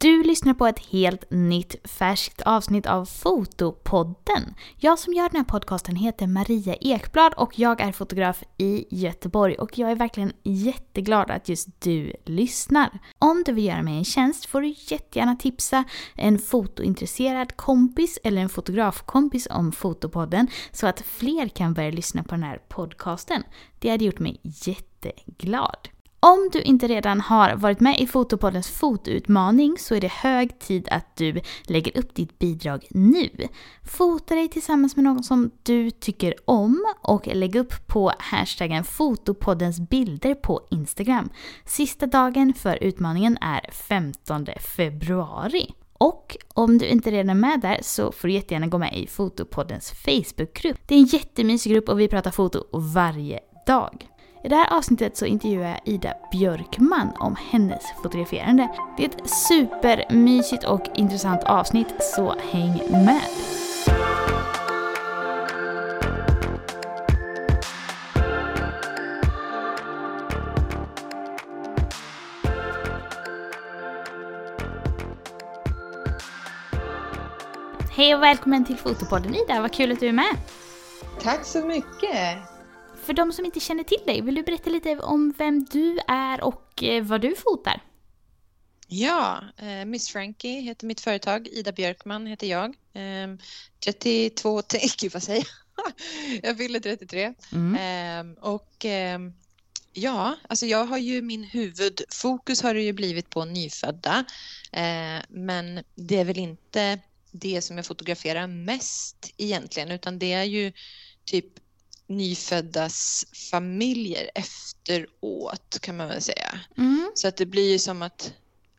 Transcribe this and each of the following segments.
Du lyssnar på ett helt nytt färskt avsnitt av Fotopodden. Jag som gör den här podcasten heter Maria Ekblad och jag är fotograf i Göteborg och jag är verkligen jätteglad att just du lyssnar. Om du vill göra mig en tjänst får du jättegärna tipsa en fotointresserad kompis eller en fotografkompis om Fotopodden så att fler kan börja lyssna på den här podcasten. Det hade gjort mig jätteglad. Om du inte redan har varit med i Fotopoddens fotoutmaning så är det hög tid att du lägger upp ditt bidrag nu. Fota dig tillsammans med någon som du tycker om och lägg upp på hashtaggen fotopoddens bilder på Instagram. Sista dagen för utmaningen är 15 februari. Och om du inte redan är med där så får du jättegärna gå med i Fotopoddens Facebookgrupp. Det är en jättemysig grupp och vi pratar foto varje dag. I det här avsnittet så intervjuar jag Ida Björkman om hennes fotograferande. Det är ett supermysigt och intressant avsnitt, så häng med! Hej och välkommen till Fotopodden Ida, vad kul att du är med! Tack så mycket! För de som inte känner till dig, vill du berätta lite om vem du är och eh, vad du fotar? Ja, eh, Miss Frankie heter mitt företag, Ida Björkman heter jag. Eh, 32, gud vad säger jag? jag fyller 33. Mm. Eh, och ehm, ja, alltså jag har ju min huvudfokus har det ju blivit på nyfödda. Men det är väl inte det som jag fotograferar mest egentligen, utan det är ju typ nyföddas familjer efteråt kan man väl säga. Mm. Så att det blir ju som att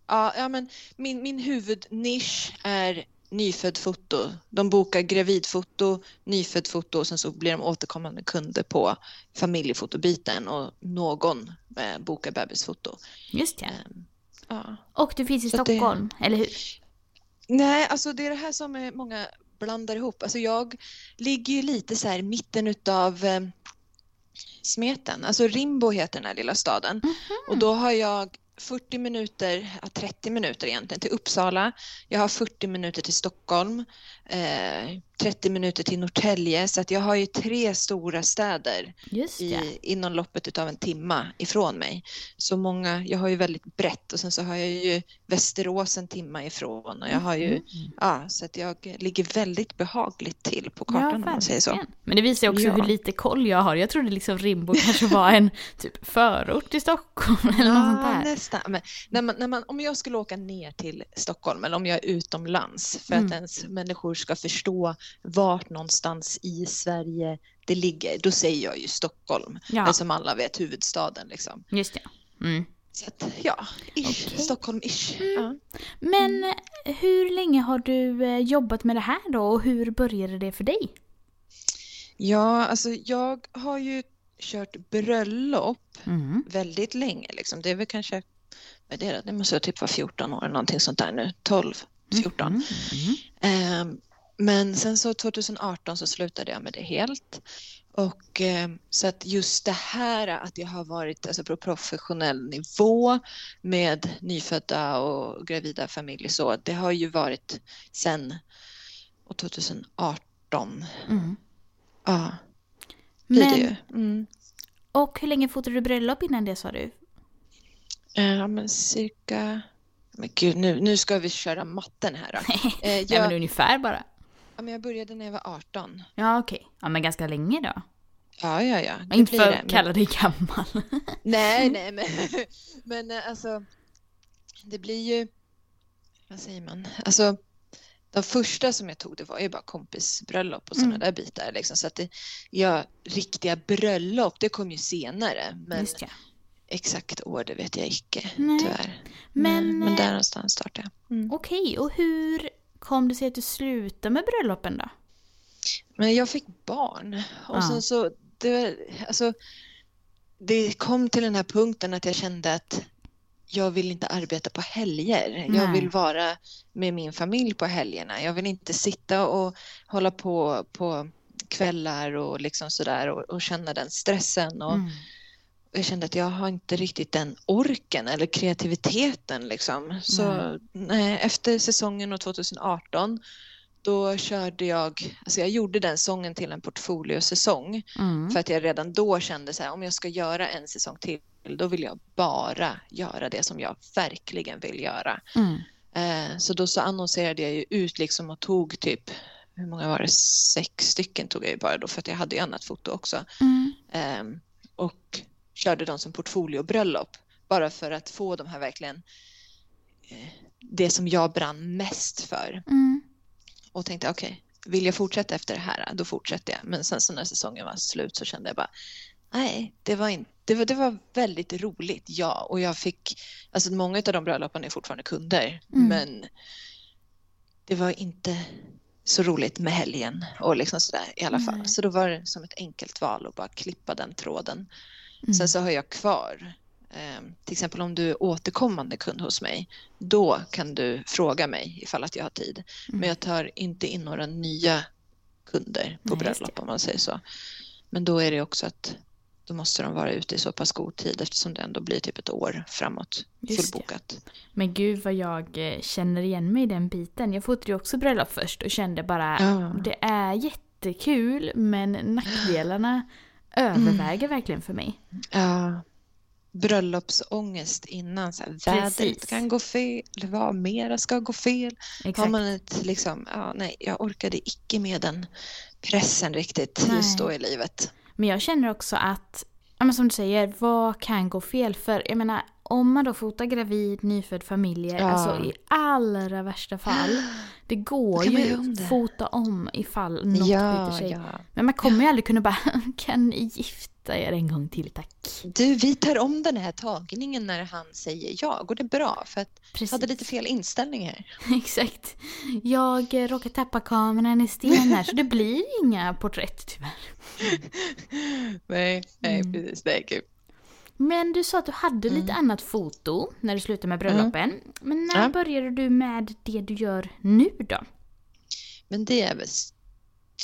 ja, ja men min, min huvudnisch är nyfödd foto. De bokar gravidfoto, nyfödd foto och sen så blir de återkommande kunder på familjefotobiten och någon eh, bokar bebisfoto. Just det. Um, ja. Och du finns i så Stockholm, det... eller hur? Nej, alltså det är det här som är många blandar ihop. Alltså jag ligger ju lite så här i mitten utav eh, smeten. Alltså Rimbo heter den här lilla staden. Mm -hmm. Och då har jag 40 minuter, ja, 30 minuter egentligen till Uppsala. Jag har 40 minuter till Stockholm, 30 minuter till Norrtälje. Så att jag har ju tre stora städer i, inom loppet av en timma ifrån mig. Så många, jag har ju väldigt brett och sen så har jag ju Västerås en timma ifrån och jag har ju, mm. ja, så att jag ligger väldigt behagligt till på kartan ja, om man säger så. Men det visar också ja. hur lite koll jag har. Jag trodde liksom Rimbo kanske var en typ förort till Stockholm eller ja, något sånt där. nästan. Men när man, när man, om jag skulle åka ner till Stockholm eller om jag är utomlands för mm. att ens människor ska förstå vart någonstans i Sverige det ligger, då säger jag ju Stockholm. Ja. Som alla vet, huvudstaden liksom. Just det. Mm. Så att, ja, ish, okay. Stockholm-ish. Mm. Ja. Men mm. hur länge har du eh, jobbat med det här då och hur började det för dig? Ja, alltså jag har ju kört bröllop mm. väldigt länge. Liksom. Det är väl kanske, det, det måste typ vara 14 år, någonting sånt där nu, 12, 14. Mm. Mm. Um, men sen så 2018 så slutade jag med det helt. Och eh, så att just det här att jag har varit alltså, på professionell nivå med nyfödda och gravida familjer så, det har ju varit sen 2018. Mm. Ja, blir men, det ju. Mm. Och hur länge fotade du bröllop innan det sa du? Ja, men cirka... Men gud, nu, nu ska vi köra matten här då. Eh, jag... Nej, men ungefär bara. Ja, men jag började när jag var 18. Ja, okej. Okay. Ja, men ganska länge då. Ja, ja, ja. Det inte för att men... kalla dig gammal. nej, nej, men, men eh, alltså, det blir ju, vad säger man, alltså, de första som jag tog det var ju bara kompisbröllop och sådana mm. där bitar. Liksom. Så att det, ja, riktiga bröllop, det kom ju senare. Men exakt år, det vet jag icke, Nej. tyvärr. Men, men, men där eh, någonstans startade jag. Mm. Okej, okay, och hur kom det sig att du slutade med bröllopen då? Men jag fick barn och ja. sen så, det, alltså, det kom till den här punkten att jag kände att jag vill inte arbeta på helger. Nej. Jag vill vara med min familj på helgerna. Jag vill inte sitta och hålla på på kvällar och liksom sådär och, och känna den stressen. Och, mm. Jag kände att jag har inte riktigt den orken eller kreativiteten liksom. Så Nej. nej, efter säsongen år 2018 då körde jag, alltså jag gjorde den sången till en portfoliosäsong Mm. för att jag redan då kände så här, om jag ska göra en säsong till då vill jag bara göra det som jag verkligen vill göra. Mm. Eh, så då så annonserade jag ju ut liksom och tog typ, hur många var det, sex stycken tog jag ju bara då för att jag hade ju annat foto också. Mm. Ehm, och körde dem som portfoliobröllop. Bara för att få de här verkligen eh, det som jag brann mest för. Mm. Och tänkte okej, vill jag fortsätta efter det här, då fortsätter jag. Men sen så när säsongen var slut så kände jag bara nej, det var, inte, det var, det var väldigt roligt, ja. Och jag fick, alltså många av de bröllopen är fortfarande kunder. Mm. Men det var inte så roligt med helgen och liksom sådär i alla fall. Nej. Så då var det som ett enkelt val att bara klippa den tråden. Mm. Sen så har jag kvar, eh, till exempel om du är återkommande kund hos mig, då kan du fråga mig ifall att jag har tid. Mm. Men jag tar inte in några nya kunder på Nej, bröllop om man säger så. Men då är det också att då måste de vara ute i så pass god tid eftersom det ändå blir typ ett år framåt fullbokat. Men gud vad jag eh, känner igen mig i den biten. Jag fotade ju också bröllop först och kände bara Ja. det är jättekul men nackdelarna överväger verkligen för mig. Ja. Bröllopsångest innan, så här, Precis. vädret kan gå fel, vad mera ska gå fel. Har Exakt. man ett liksom, ja nej, jag orkade icke med den pressen riktigt Nej. just då i livet. Men jag känner också att, ja, men som du säger, vad kan gå fel? För jag menar, om man då fotar gravid, nyfödd familjer, Ja. alltså i allra värsta fall, det går kan ju det. att fota om ifall något ja, skiter sig. ja. Men man kommer ju aldrig kunna bara, kan ni gifta er en gång till tack? Du, vi tar om den här tagningen när han säger ja. Går det bra? För att Precis. jag hade lite fel inställning här. Exakt. Jag eh, råkar tappa kameran i sten här så det blir inga porträtt tyvärr. Nej, nej Mm. precis. Nej, gud. Men du sa att du hade lite annat foto när du slutade med bröllopen. Men när Ja. började du med det du gör nu då? Men det är väl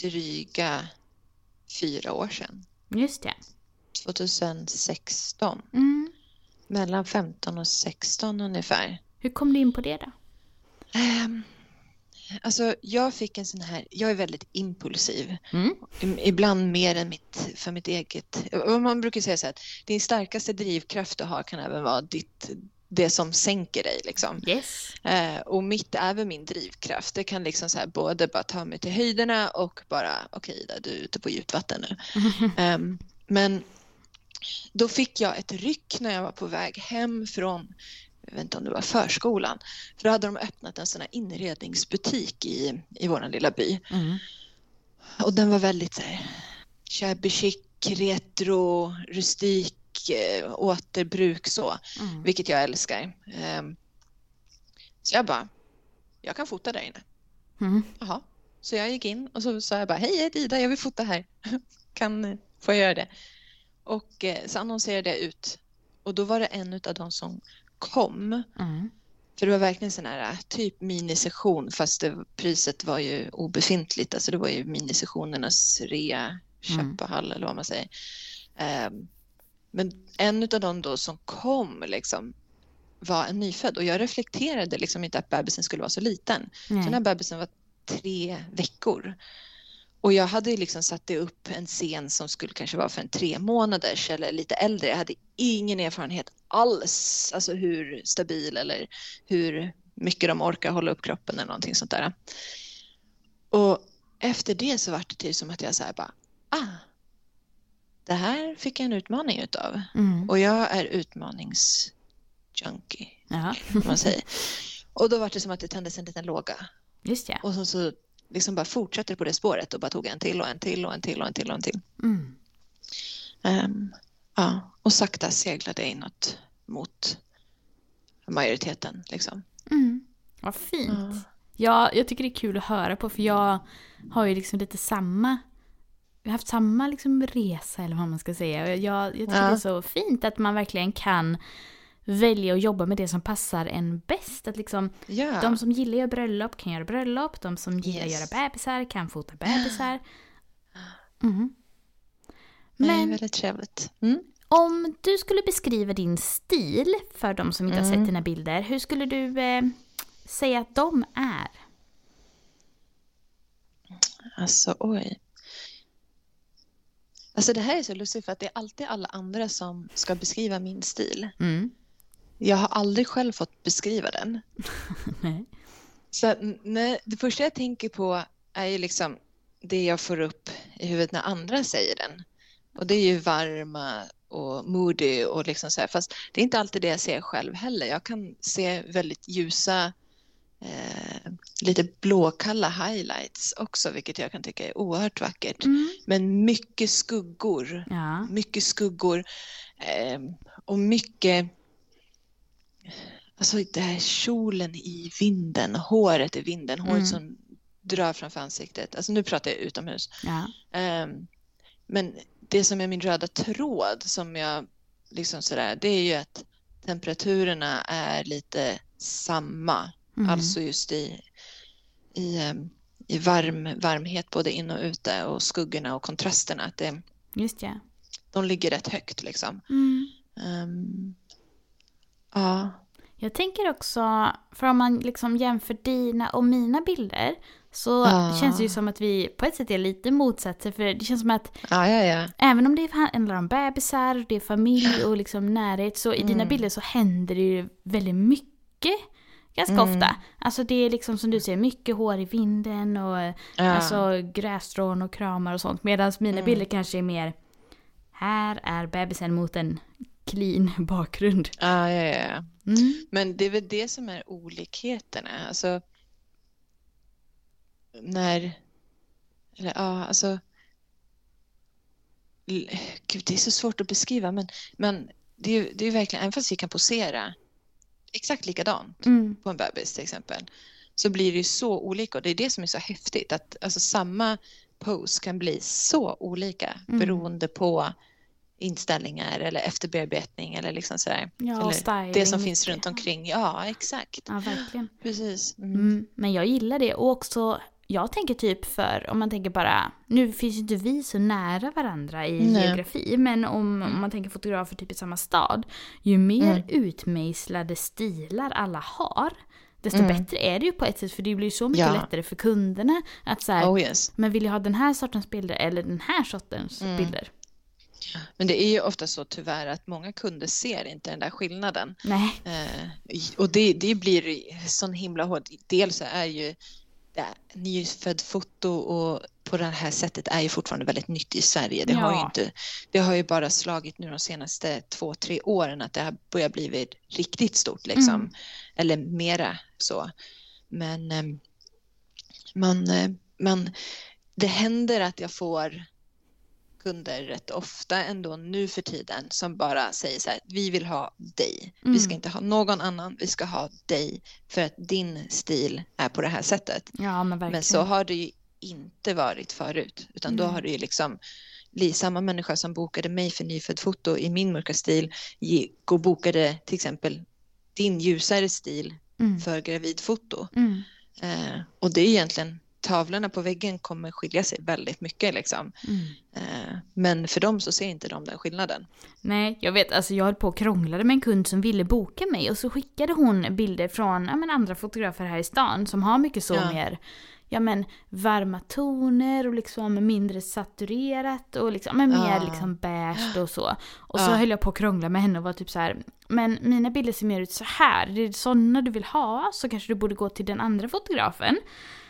dryga fyra år sedan. Just det. 2016. Mm. Mellan 15 och 16 ungefär. Hur kom du in på det då? Um, alltså jag fick en sån här, jag är väldigt impulsiv. Mm. Ibland mer än mitt, för mitt eget. Man brukar säga så här att din starkaste drivkraft du har kan även vara ditt, det som sänker dig. Liksom. Yes. Eh, och mitt är väl min drivkraft. Det kan liksom så här både bara ta mig till höjderna och bara okej Ida, du är ute på djupt vatten nu. Ehm, men då fick jag ett ryck när jag var på väg hem från, jag vet inte om det var förskolan, för då hade de öppnat en sån här inredningsbutik i, i vår lilla by. Mm. Och den var väldigt så här, shabby chic, retro, rustik, eh, återbruk så, Mm. vilket jag älskar. Ehm, så jag bara, jag kan fota där inne. Mm. Jaha. Så jag gick in och så sa jag bara, hej jag heter Ida, jag vill fota här. kan, får jag göra det? Och eh, så annonserade jag ut. Och då var det en av de som kom. Mm. För det var verkligen sån här eh, typ minisession fast det, priset var ju obefintligt. Alltså det var ju minisessionernas rea, köpahall eller vad man säger. Ehm, men en av de då som kom liksom var en nyfödd och jag reflekterade liksom inte att bebisen skulle vara så liten. Så den här bebisen var tre veckor. Och jag hade liksom satt upp en scen som skulle kanske vara för en tre månaders eller lite äldre. Jag hade ingen erfarenhet alls, alltså hur stabil eller hur mycket de orkar hålla upp kroppen eller någonting sånt där. Och efter det så var det typ som att jag så här bara, ah, det här fick jag en utmaning utav. Mm. Och jag är utmaningsjunkie, kan man säger. Och då var det som att det tändes en liten låga. just ja. Och så, så liksom bara fortsatte på det spåret och bara tog en till och en till och en till och en till och en till. Mm. Ehm, ja, och sakta seglade jag inåt mot majoriteten. Liksom. Mm. Vad fint. Ja. Ja, jag tycker det är kul att höra på för jag har ju liksom lite samma vi har haft samma liksom resa eller vad man ska säga. Jag, jag tycker Ja. det är så fint att man verkligen kan välja att jobba med det som passar en bäst. Att liksom, Ja, De som gillar att göra bröllop kan göra bröllop. De som gillar att Yes. göra bebisar kan fota bebisar. Mm. det är Men väldigt trevligt. Mm. Om du skulle beskriva din stil för de som inte mm. har sett mm. dina bilder, hur skulle du eh, säga att de är? Alltså oj. Alltså det här är så lustigt för att det är alltid alla andra som ska beskriva min stil. Mm. Jag har aldrig själv fått beskriva den. nej. Så nej, det första jag tänker på är ju liksom det jag får upp i huvudet när andra säger den. Och det är ju varma och moody och liksom så här. Fast det är inte alltid det jag ser själv heller. Jag kan se väldigt ljusa, eh, lite blåkalla highlights också, vilket jag kan tycka är oerhört vackert. Mm. Men mycket skuggor, ja. mycket skuggor eh, och mycket Alltså det här kjolen i vinden, håret i vinden, håret mm. som drar framför ansiktet. Alltså nu pratar jag utomhus. Ja. Um, men det som är min röda tråd som jag liksom sådär, det är ju att temperaturerna är lite samma. Mm. Alltså just i, i, ehm, i varm, varmhet både in och ute och skuggorna och kontrasterna. Att det, just ja. De ligger rätt högt liksom. Mm. Um, ja. Jag tänker också, för om man liksom jämför dina och mina bilder så ah. känns det ju som att vi på ett sätt är lite motsatser. För det känns som att ja, ja. även om det handlar om bebisar, det är familj och liksom närhet så i mm. dina bilder så händer det ju väldigt mycket. Ganska mm. ofta. Alltså det är liksom som du säger, mycket hår i vinden och ja. alltså grässtrån och kramar och sånt. Medan mina mm. bilder kanske är mer här är bebisen mot en clean bakgrund. Ah, ja, ja, ja. Mm. Men det är väl det som är olikheterna. Alltså, när... Eller, ja, alltså... Gud, det är så svårt att beskriva, men, men det, är, det är verkligen, även fast vi kan posera exakt likadant mm. på en bebis till exempel, så blir det ju så olika och det är det som är så häftigt, att alltså, samma pose kan bli så olika mm. beroende på inställningar eller efterbearbetning eller liksom sådär. Ja, eller styling, det som finns runt omkring. Ja, exakt. Ja, verkligen. Precis. Mm. Mm, men jag gillar det och också jag tänker typ för, om man tänker bara, nu finns ju inte vi så nära varandra i Nej. geografi, men om, om, man tänker fotografer typ i samma stad, ju mer mm. utmejslade stilar alla har, desto mm. bättre är det ju på ett sätt för det blir ju så mycket ja. lättare för kunderna att säga, oh, yes. men vill jag ha den här sortens bilder eller den här sortens mm. bilder? Men det är ju ofta så tyvärr att många kunder ser inte den där skillnaden. Nej. Eh, och det, det blir sån himla hårt. Dels så är ju nyfödd foto och på det här sättet är ju fortfarande väldigt nytt i Sverige. Det, ja. har ju inte, det har ju bara slagit nu de senaste två, tre åren att det har börjat bli riktigt stort liksom. Mm. Eller mera så. Men ehm, man, eh, man, det händer att jag får kunder rätt ofta ändå nu för tiden som bara säger så här, vi vill ha dig. Mm. Vi ska mm. inte ha någon annan, vi ska ha dig för att din stil är på det här sättet. Ja, men, men så har det ju inte varit förut, utan mm. då har det ju liksom samma människa som bokade mig för nyfödd foto i min mörka stil gick och bokade till exempel din ljusare stil mm. för gravidfoto. Mm. Eh, och det är egentligen tavlorna på väggen kommer skilja sig väldigt mycket. Liksom. Mm. Eh, men för dem så ser inte de den skillnaden. Nej, jag vet. Alltså jag höll på och krånglade med en kund som ville boka mig och så skickade hon bilder från ja, men andra fotografer här i stan som har mycket så ja. mer ja, men, varma toner och liksom mindre saturerat och liksom, men mer ah. liksom beige och så. Och så ah. höll jag på att krångla med henne och var typ så här, men mina bilder ser mer ut så här. Det är sådana du vill ha så kanske du borde gå till den andra fotografen.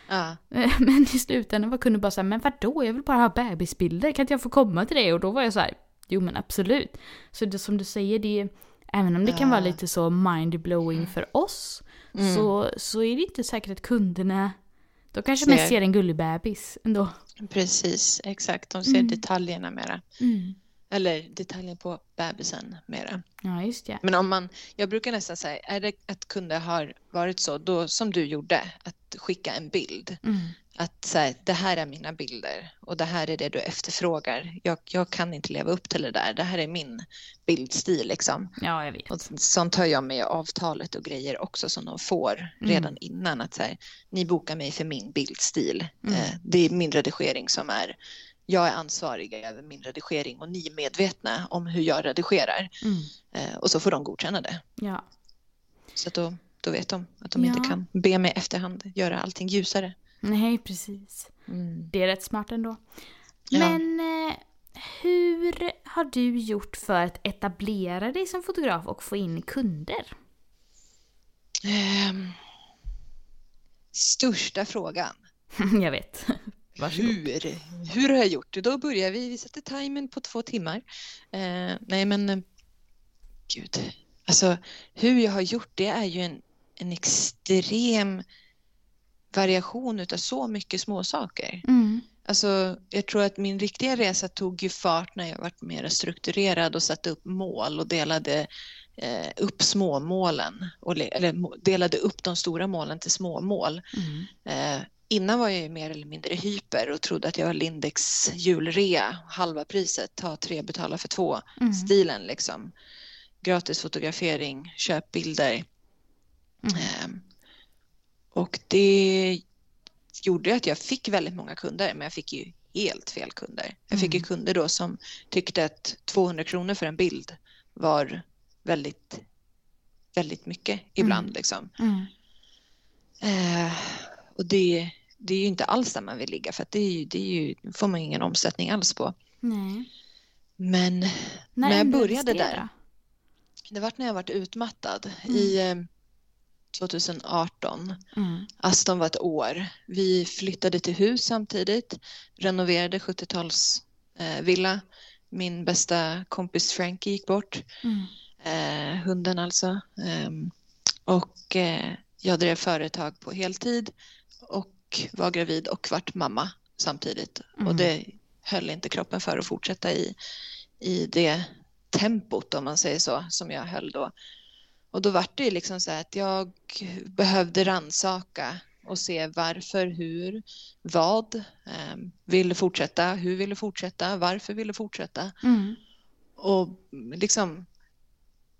Ja. Men i slutändan var kunden bara såhär, men vadå, jag vill bara ha bebisbilder, kan inte jag få komma till det? Och då var jag så här, jo men absolut. Så det som du säger, det är, även om det kan vara lite så mind-blowing för oss, mm. så, så är det inte säkert att kunderna, de kanske ser. mest ser en gullig bebis ändå. Precis, exakt. De ser mm. detaljerna mera. Mm. Eller detaljen på bebisen mera. Ja, just det. Men om man, jag brukar nästan säga, är det att kunder har varit så, då som du gjorde, att skicka en bild. Mm. Att säga, det här är mina bilder och det här är det du efterfrågar. Jag, jag kan inte leva upp till det där. Det här är min bildstil liksom. Ja, jag vet. Och sånt tar jag med avtalet och grejer också som de får mm. redan innan. Att så här, ni bokar mig för min bildstil. Mm. Eh, det är min redigering som är jag är ansvarig över min redigering och ni är medvetna om hur jag redigerar. Mm. Eh, och så får de godkänna det. Ja. Så att då, då vet de att de Ja. inte kan be mig efterhand göra allting ljusare. Nej, precis. Mm. Det är rätt smart ändå. Ja. Men eh, hur har du gjort för att etablera dig som fotograf och få in kunder? Ehm, största frågan. jag vet. Varsågod. Hur? Hur har jag gjort det? Då börjar vi. Vi sätter timern på två timmar. Eh, nej, men eh, gud. Alltså, hur jag har gjort det är ju en, en extrem variation utav så mycket småsaker. Mm. Alltså, jag tror att min riktiga resa tog ju fart när jag varit mer strukturerad och satte upp mål och delade eh, upp småmålen. Och, eller delade upp de stora målen till småmål. Mm. Eh, innan var jag ju mer eller mindre hyper och trodde att jag var Lindex julrea, halva priset, ta tre, betala för två, Mm. stilen liksom. Gratis fotografering, köp bilder. Mm. Eh, och det gjorde att jag fick väldigt många kunder, men jag fick ju helt fel kunder. Jag fick ju Mm. kunder då som tyckte att 200 kronor för en bild var väldigt, väldigt mycket ibland Mm. liksom. Mm. Eh, och det, det är ju inte alls där man vill ligga för att det, är ju, det är ju, får man ingen omsättning alls på. Nej. Men När När jag började där. det var när jag varit utmattad Mm. i eh, 2018. Mm. Aston var ett år. Vi flyttade till hus samtidigt, renoverade 70-tals eh. Min bästa kompis Frankie gick bort, Mm. eh, hunden alltså. Ehm, och eh, jag drev företag på heltid och var gravid och vart mamma samtidigt. Mm. Och det höll inte kroppen för att fortsätta i, i det tempot om man säger så, som jag höll då. Och då var det ju liksom så att jag behövde ransaka och se varför, hur, vad, eh, ville fortsätta, hur ville fortsätta, varför ville fortsätta Mm. och liksom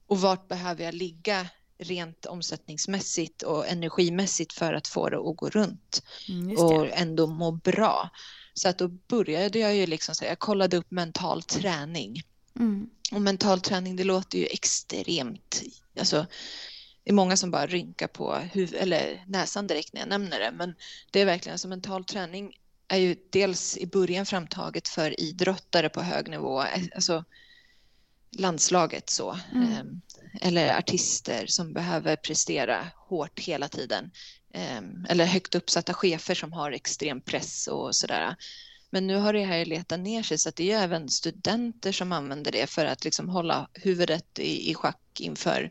och vart behöver jag ligga rent omsättningsmässigt och energimässigt för att få det att gå runt Mm, och ändå må bra. Så att då började jag ju liksom så jag kollade upp mental träning Mm. Och mental träning, det låter ju extremt, alltså det är många som bara rynkar på huv- eller näsan direkt när jag nämner det, men det är verkligen, alltså mental träning är ju dels i början framtaget för idrottare på hög nivå, alltså landslaget så, Mm. Ehm, eller artister som behöver prestera hårt hela tiden, Ehm, eller högt uppsatta chefer som har extrem press och sådär. Men nu har det här letat ner sig så att det är ju även studenter som använder det för att liksom hålla huvudet i, i schack inför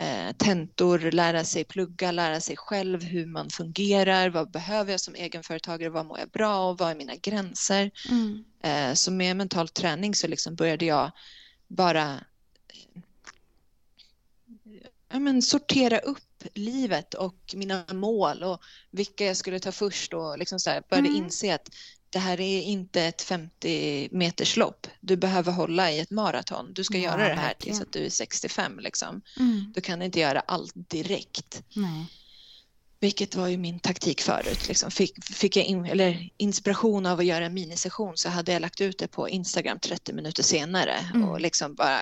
eh, tentor, lära sig plugga, lära sig själv hur man fungerar, vad behöver jag som egenföretagare, vad mår jag bra av, vad är mina gränser? Mm. Eh, så med mental träning så liksom började jag bara ja, men sortera upp livet och mina mål och vilka jag skulle ta först och liksom så här, började Mm. inse att det här är inte ett 50 meters lopp. Du behöver hålla i ett maraton. Du ska Ja, göra det här verkligen. tills att du är 65 liksom. Mm. Du kan inte göra allt direkt. Nej. Vilket var ju min taktik förut. Liksom. Fick, fick jag in, eller inspiration av att göra en minisession så hade jag lagt ut det på Instagram 30 minuter senare Mm. och liksom bara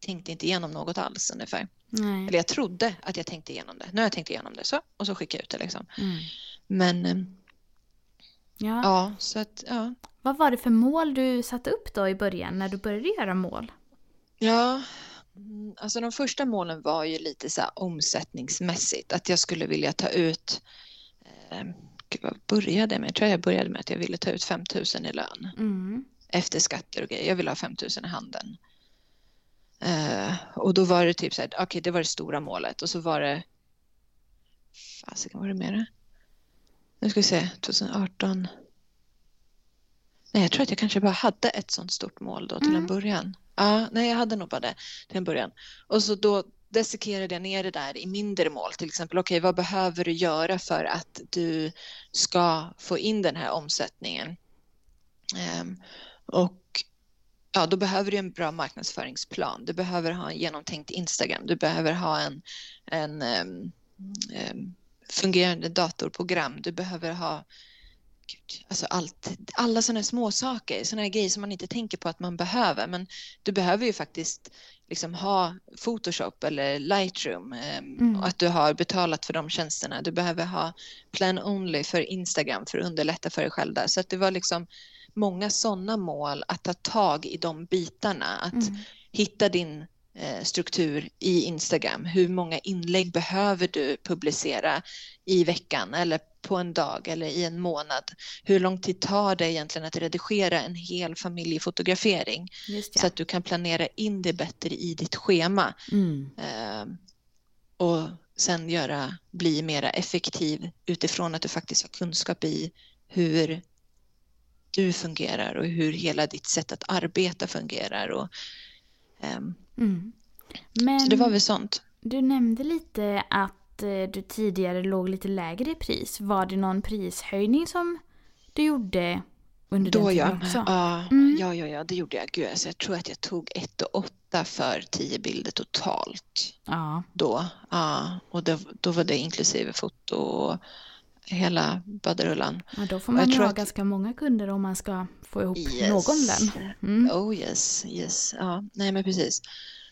tänkte inte igenom något alls ungefär. Nej. Eller jag trodde att jag tänkte igenom det. Nu har jag tänkt igenom det så och så skickar jag ut det liksom. Mm. Men eh, Ja. ja, så att ja. Vad var det för mål du satte upp då i början när du började göra mål? Ja, mm, alltså de första målen var ju lite så här omsättningsmässigt. Att jag skulle vilja ta ut, eh, gud vad började jag med? Jag tror jag började med att jag ville ta ut 5 000 i lön. Mm. efter skatter och grejer. Jag ville ha 5 000 i handen. Eh, och då var det typ så här, okej det var det stora målet och så var det, fasiken var det mer? Nu ska vi se, 2018. Nej, jag tror att jag kanske bara hade ett sånt stort mål då till Mm. en början. Ja, nej, jag hade nog bara det till en början. Och så då dissekerade jag ner det där i mindre mål. Till exempel, okej, vad behöver du göra för att du ska få in den här omsättningen? Ehm, och ja, då behöver du en bra marknadsföringsplan. Du behöver ha en genomtänkt Instagram. Du behöver ha en, en ehm, ehm, fungerande datorprogram. Du behöver ha Gud, alltså allt, alla sådana små saker, sådana grejer som man inte tänker på att man behöver. Men du behöver ju faktiskt liksom ha Photoshop eller Lightroom mm. och att du har betalat för de tjänsterna. Du behöver ha Plan Only för Instagram för att underlätta för dig själv där. Så att det var liksom många sådana mål att ta tag i de bitarna. Att mm. hitta din struktur i Instagram. Hur många inlägg behöver du publicera i veckan eller på en dag eller i en månad? Hur lång tid tar det egentligen att redigera en hel familjefotografering? Så att du kan planera in det bättre i ditt schema. Mm. Eh, och sen göra, bli mera effektiv utifrån att du faktiskt har kunskap i hur du fungerar och hur hela ditt sätt att arbeta fungerar. Och, mm. Men så det var väl sånt. Du nämnde lite att eh, du tidigare låg lite lägre i pris. Var det någon prishöjning som du gjorde under Då den tiden ja. också? Ja, mm. ja, ja, ja, det gjorde jag. Gud, alltså, jag tror att jag tog 1 8 för 10 bilder totalt. Ja. Då. Ja, och det, då var det inklusive foto och hela baderullan. Ja, då får man ju ha att... ganska många kunder om man ska få ihop yes. någon lön. Mm. Oh yes, yes. Ja, nej men precis.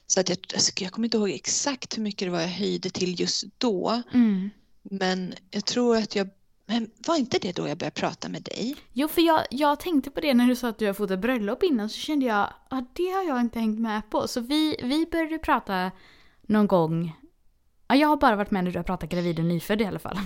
Så att jag, alltså, jag kommer inte ihåg exakt hur mycket det var jag höjde till just då. Mm. Men jag tror att jag men var inte det då jag började prata med dig? Jo, för jag, jag tänkte på det när du sa att du har fått ett bröllop innan så kände jag att ah, det har jag inte hängt med på. Så vi, vi började prata någon gång. Ja, jag har bara varit med när du har pratat gravid och nyfödd i alla fall.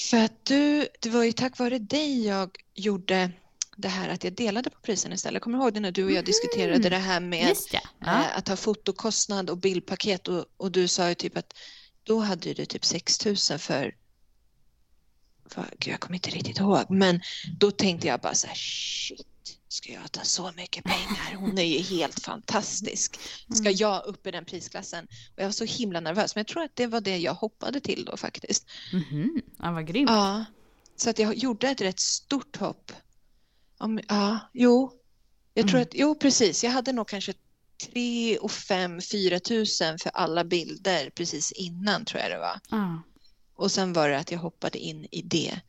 För att du, det var ju tack vare dig jag gjorde det här att jag delade på priserna istället. Kommer du ihåg det när du och jag diskuterade det här med det. Ja. Äh, att ha fotokostnad och bildpaket och, och du sa ju typ att då hade du typ 6 000 för jag kommer inte riktigt ihåg, men då tänkte jag bara så här, shit, ska jag ta så mycket pengar? Hon är ju helt fantastisk. Ska mm. jag upp i den prisklassen? Och jag var så himla nervös, men jag tror att det var det jag hoppade till då faktiskt. Mm -hmm. Ja, vad grymt. Ja, så att jag gjorde ett rätt stort hopp. Om, ja, jo, jag tror mm. att, jo precis, jag hade nog kanske 3 och 5, 4 tusen för alla bilder precis innan tror jag det var. Mm. Och sen var det att jag hoppade in i det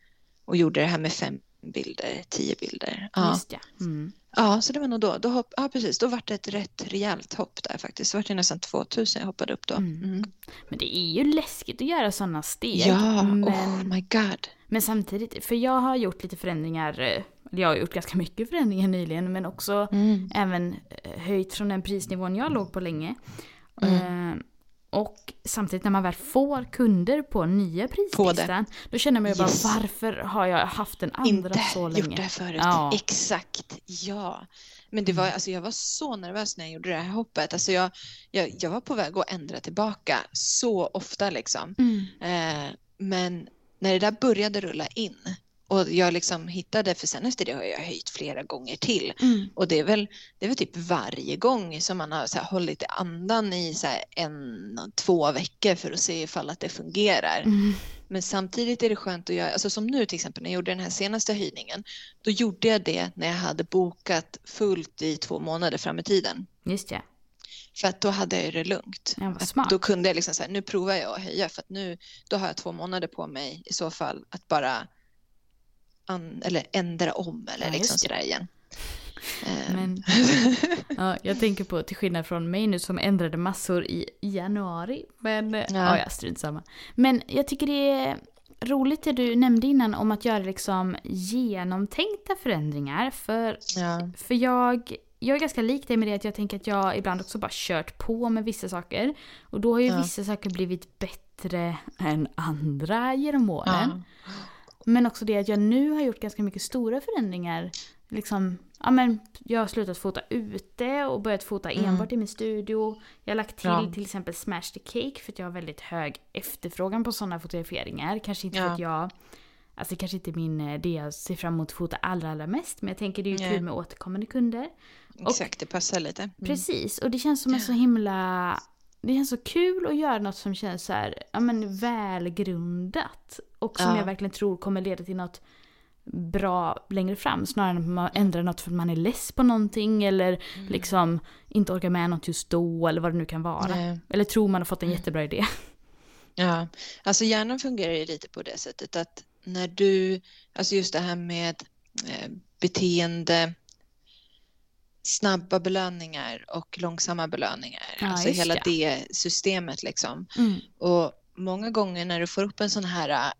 och gjorde det här med fem bilder, tio bilder. Ja. Just ja. Mm. ja, så det var nog då. då hopp, ja, precis. Då var det ett rätt rejält hopp där faktiskt. Så var det nästan 2000 jag hoppade upp då. Mm. Mm. Men det är ju läskigt att göra sådana steg. Ja, men... oh my god. Men samtidigt, för jag har gjort lite förändringar, eh, jag har gjort ganska mycket förändringar nyligen, men också mm. även eh, höjt från den prisnivån jag låg på länge. Mm. Och samtidigt när man väl får kunder på nya prislistan, då känner man ju yes. bara varför har jag haft den andra Inte så länge? Inte gjort det förut. Ja. Exakt, ja. Men det var, mm. alltså jag var så nervös när jag gjorde det här hoppet. Alltså jag, jag, jag var på väg att ändra tillbaka så ofta liksom. Mm. Eh, men när det där började rulla in och jag liksom hittade, för sen efter det har jag höjt flera gånger till. Mm. Och det är, väl, det är väl typ varje gång som man har så här hållit andan i så en, två veckor för att se ifall att det fungerar. Mm. Men samtidigt är det skönt att göra, alltså som nu till exempel när jag gjorde den här senaste höjningen, då gjorde jag det när jag hade bokat fullt i två månader fram i tiden. Just det. För att då hade jag det lugnt. Ja, då kunde jag liksom säga, nu provar jag att höja för att nu, då har jag två månader på mig i så fall att bara an, eller ändra om eller ja, liksom sådär igen. Men, ja, jag tänker på, till skillnad från mig nu som ändrade massor i januari. Men ja, ja, ja strunt samma. Men jag tycker det är roligt det du nämnde innan om att göra liksom genomtänkta förändringar. För, ja. för jag, jag är ganska lik dig med det att jag tänker att jag ibland också bara kört på med vissa saker. Och då har ju ja. vissa saker blivit bättre än andra genom åren. Ja. Men också det att jag nu har gjort ganska mycket stora förändringar. Liksom, ja, men jag har slutat fota ute och börjat fota mm. enbart i min studio. Jag har lagt till ja. till exempel Smash the Cake för att jag har väldigt hög efterfrågan på sådana fotograferingar. Kanske inte ja. för att jag Alltså det kanske inte är min, det jag ser fram emot att fota allra, allra mest. Men jag tänker det är ju kul med återkommande kunder. Exakt, och, det passar lite. Mm. Precis, och det känns som en så himla det känns så kul att göra något som känns så här, ja, men välgrundat. Och som ja. jag verkligen tror kommer leda till något bra längre fram. Snarare än att man ändrar något för att man är less på någonting eller mm. liksom inte orkar med något just då eller vad det nu kan vara. Nej. Eller tror man har fått en mm. jättebra idé. Ja, alltså hjärnan fungerar ju lite på det sättet att när du, alltså just det här med eh, beteende, snabba belöningar och långsamma belöningar. Ja, alltså hela det. det systemet liksom. Mm. Och många gånger när du får upp en sån här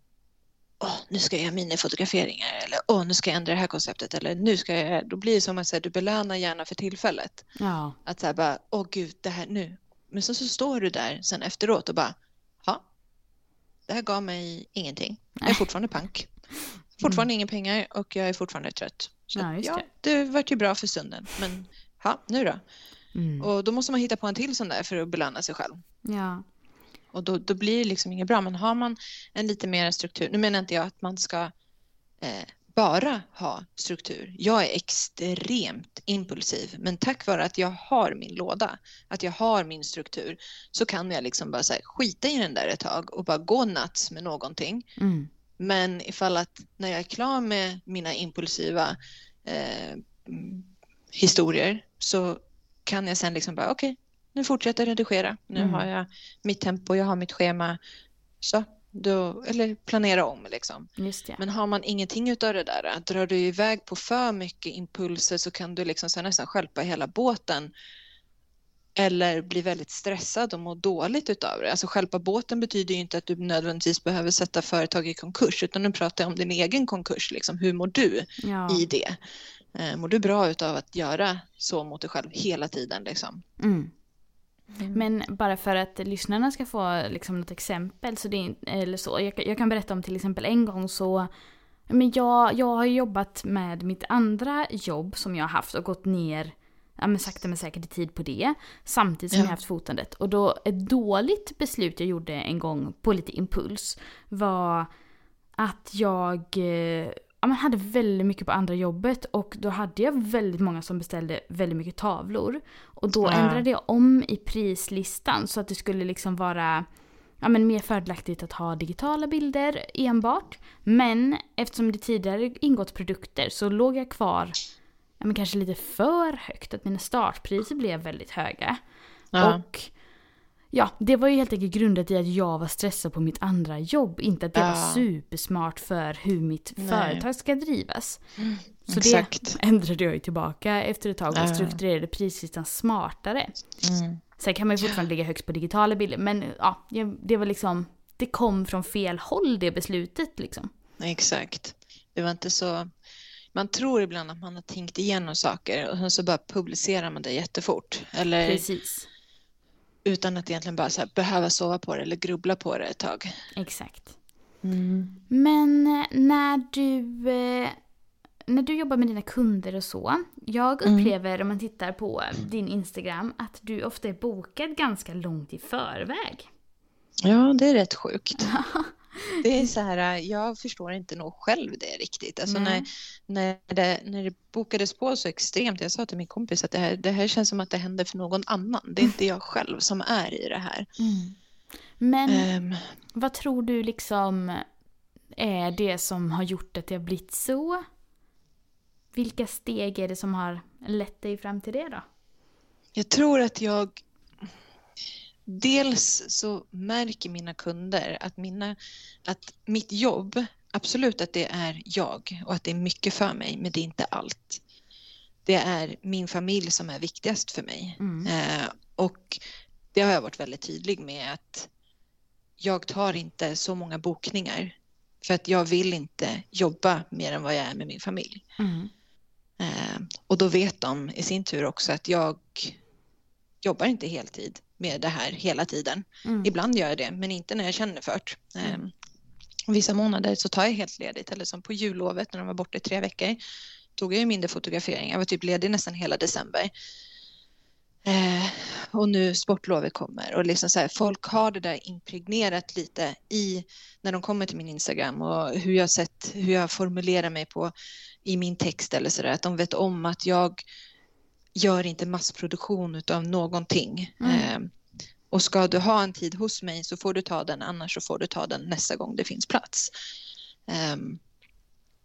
Åh, nu ska jag göra minifotograferingar eller åh, nu ska jag ändra det här konceptet eller nu ska jag, då blir det som att här, du belönar gärna för tillfället. Ja. Att här bara, åh gud, det här nu. Men så, så står du där sen efteråt och bara, ja, det här gav mig ingenting. Jag är fortfarande pank. Fortfarande inga pengar och jag är fortfarande trött. Så Ja, ja, det. vart ju bra för stunden. Men ja, nu då? Mm. Och då måste man hitta på en till sån där för att belöna sig själv. Ja. Och då, då blir det liksom inget bra. Men har man en lite mer struktur, nu menar inte jag att man ska eh, bara ha struktur. Jag är extremt impulsiv, men tack vare att jag har min låda, att jag har min struktur, så kan jag liksom bara så här, skita i den där ett tag och bara gå nuts med någonting. Mm. Men ifall att när jag är klar med mina impulsiva eh, historier så kan jag sen liksom bara okej, nu fortsätter jag redigera. Nu Mm. har jag mitt tempo, jag har mitt schema. Så, då, eller planera om liksom. Men har man ingenting utav det där, drar du iväg på för mycket impulser så kan du liksom så nästan stjälpa hela båten. Eller bli väldigt stressad och må dåligt utav det. Alltså stjälpa båten betyder ju inte att du nödvändigtvis behöver sätta företag i konkurs, utan nu pratar jag om din egen konkurs. Liksom. Hur mår du ja. i det? Eh, mår du bra utav att göra så mot dig själv hela tiden? Liksom? Mm. Men bara för att lyssnarna ska få liksom något exempel så det eller så. Jag, kan- jag kan berätta om till exempel en gång så men jag, jag har jobbat med mitt andra jobb som jag har haft och gått ner ja, men sakta men säkert i tid på det. Samtidigt som Ja. jag haft fotandet. Och då ett dåligt beslut jag gjorde en gång på lite impuls var att jag eh, ja, men hade väldigt mycket på andra jobbet och då hade jag väldigt många som beställde väldigt mycket tavlor. Och då Ja. ändrade jag om i prislistan så att det skulle liksom vara ja, men mer fördelaktigt att ha digitala bilder enbart. Men eftersom det tidigare ingått produkter så låg jag kvar ja, men kanske lite för högt. Att mina startpriser blev väldigt höga. Ja. Och ja, det var ju helt enkelt grundat i att jag var stressad på mitt andra jobb. Inte att det var Ja. supersmart för hur mitt Nej. företag ska drivas. Så Exakt. det ändrade jag ju tillbaka efter ett tag och Ja. strukturerade prislistan smartare. Mm. Sen kan man ju fortfarande ligga högst på digitala bilder men ja, det var liksom det kom från fel håll det beslutet liksom. Exakt. Det var inte så... Man tror ibland att man har tänkt igenom saker och sen så bara publicerar man det jättefort. Eller Precis. utan att egentligen bara så här, behöva sova på det eller grubbla på det ett tag. Exakt. Men eh, när du, eh, när du jobbar med dina kunder och så. Jag Mm. upplever om man tittar på din Instagram att du ofta är bokad ganska långt i förväg. Ja, det är rätt sjukt. Det är så här, jag förstår inte nog själv det riktigt. Alltså när, Nej. när, det, när det bokades på så extremt, jag sa till min kompis att det här, det här känns som att det händer för någon annan. Det är inte jag själv som är i det här. Men Ehm, vad tror du liksom är det som har gjort att det har blivit så? Vilka steg är det som har lett dig fram till det då? Jag tror att jag... Dels så märker mina kunder att, mina, att mitt jobb, absolut att det är jag och att det är mycket för mig, men det är inte allt. Det är min familj som är viktigast för mig. Mm. Eh, och det har jag varit väldigt tydlig med att jag tar inte så många bokningar för att jag vill inte jobba mer än vad jag är med min familj. Mm. Eh, och då vet de i sin tur också att jag jobbar inte heltid med det här hela tiden. Mm. Ibland gör jag det, men inte när jag känner för det. Eh, vissa månader så tar jag helt ledigt, eller som på jullovet när de var borta i tre veckor tog jag ju mindre fotograferingar. Jag var typ ledig nästan hela december. Eh, och nu sportlovet kommer och liksom så här, folk har det där impregnerat lite i när de kommer till min Instagram och hur jag sett hur jag formulerar mig på i min text eller så där, att de vet om att jag gör inte massproduktion utav någonting. Mm. Eh, och ska du ha en tid hos mig så får du ta den, annars så får du ta den nästa gång det finns plats. Ehm,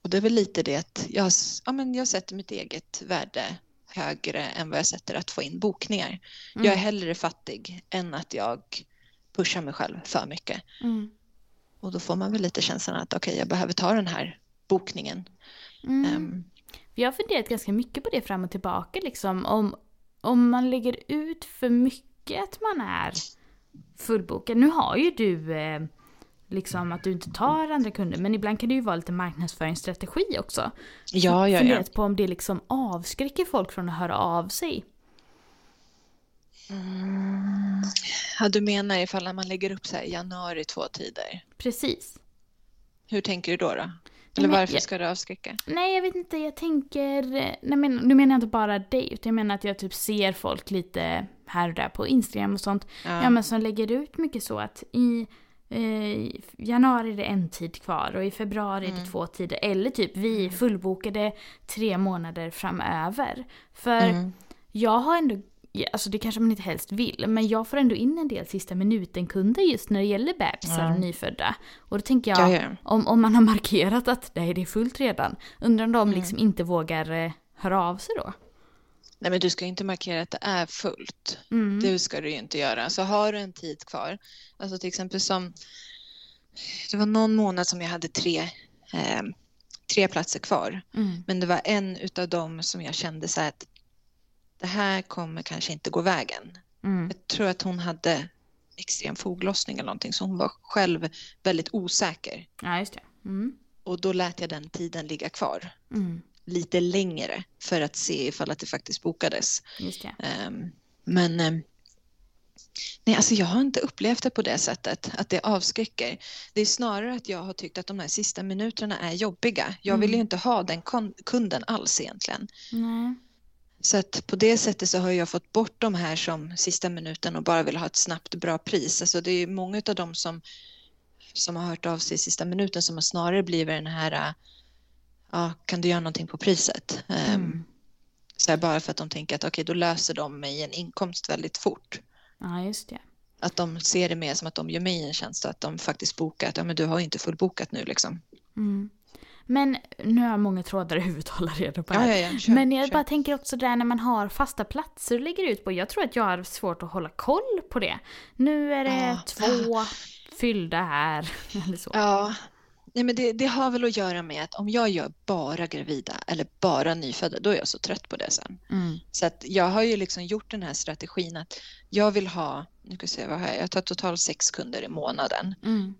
och det är väl lite det att jag, ja, men jag sätter mitt eget värde högre än vad jag sätter att få in bokningar. Jag är hellre fattig än att jag pushar mig själv för mycket. Mm. och då får man väl lite känslan att okej, okay, jag behöver ta den här bokningen. Mm. Um, jag har funderat ganska mycket på det fram och tillbaka liksom. Om, om man lägger ut för mycket att man är fullbokad. Nu har ju du eh, liksom att du inte tar andra kunder. Men ibland kan det ju vara lite marknadsföringsstrategi också. Ja, ja, ja. på om det liksom avskräcker folk från att höra av sig. Mm. Ja, du menar ifall man lägger upp så här januari två tider? Precis. Hur tänker du då? då? Eller men, varför ska det avskräcka? Nej, jag vet inte. Jag tänker... Nej, men, nu menar jag inte bara dig, utan jag menar att jag typ ser folk lite här och där på Instagram och sånt. Ja, ja men som lägger ut mycket så att i i januari är det en tid kvar och i februari mm. är det mm. två tider. Eller typ vi är mm. fullbokade tre månader framöver. För mm. jag har ändå, alltså det kanske man inte helst vill, men jag får ändå in en del sista minuten-kunder just när det gäller bebisar och nyfödda. Och då tänker jag, ja, ja. Om, om man har markerat att nej, det är fullt redan, undrar om de mm. liksom inte vågar eh, höra av sig då? Nej men du ska inte markera att det är fullt. Mm. Det ska du ju inte göra. Så har du en tid kvar, alltså till exempel som det var någon månad som jag hade tre, eh, tre platser kvar. Mm. Men det var en utav dem som jag kände så att det här kommer kanske inte gå vägen. Mm. Jag tror att hon hade extrem foglossning eller någonting så hon var själv väldigt osäker. Ja, just det. Mm. Och då lät jag den tiden ligga kvar. Mm lite längre för att se ifall att det faktiskt bokades. Just det. Um, men um, nej, alltså jag har inte upplevt det på det sättet, att det avskräcker. Det är snarare att jag har tyckt att de här sista minuterna är jobbiga. Jag vill ju mm. inte ha den kunden alls egentligen. Nej. Så att på det sättet så har jag fått bort de här som sista minuten och bara vill ha ett snabbt bra pris. Alltså det är många av dem som, som har hört av sig sista minuten som har snarare blivit den här ja, kan du göra någonting på priset? Ehm, mm. Så här, bara för att de tänker att okej, okay, då löser de mig en inkomst väldigt fort. Ja, just det. Att de ser det mer som att de gör mig en tjänst och att de faktiskt bokar att ja, men du har inte fullbokat nu liksom. Mm. Men nu har jag många trådar i huvudet att hålla reda på här. Ja, ja, ja, kör, Men jag kör. bara tänker också där när man har fasta platser och lägger ut på. Jag tror att jag har svårt att hålla koll på det. Nu är det ah. två fyllda här. Eller så. Ja, Nej, men det, det, har väl att göra med att om jag gör bara gravida eller bara nyfödda, då är jag så trött på det sen. Mm. Så att jag har ju liksom gjort den här strategin att jag vill ha, nu ska se vad jag, jag tar totalt sex kunder i månaden. Mm.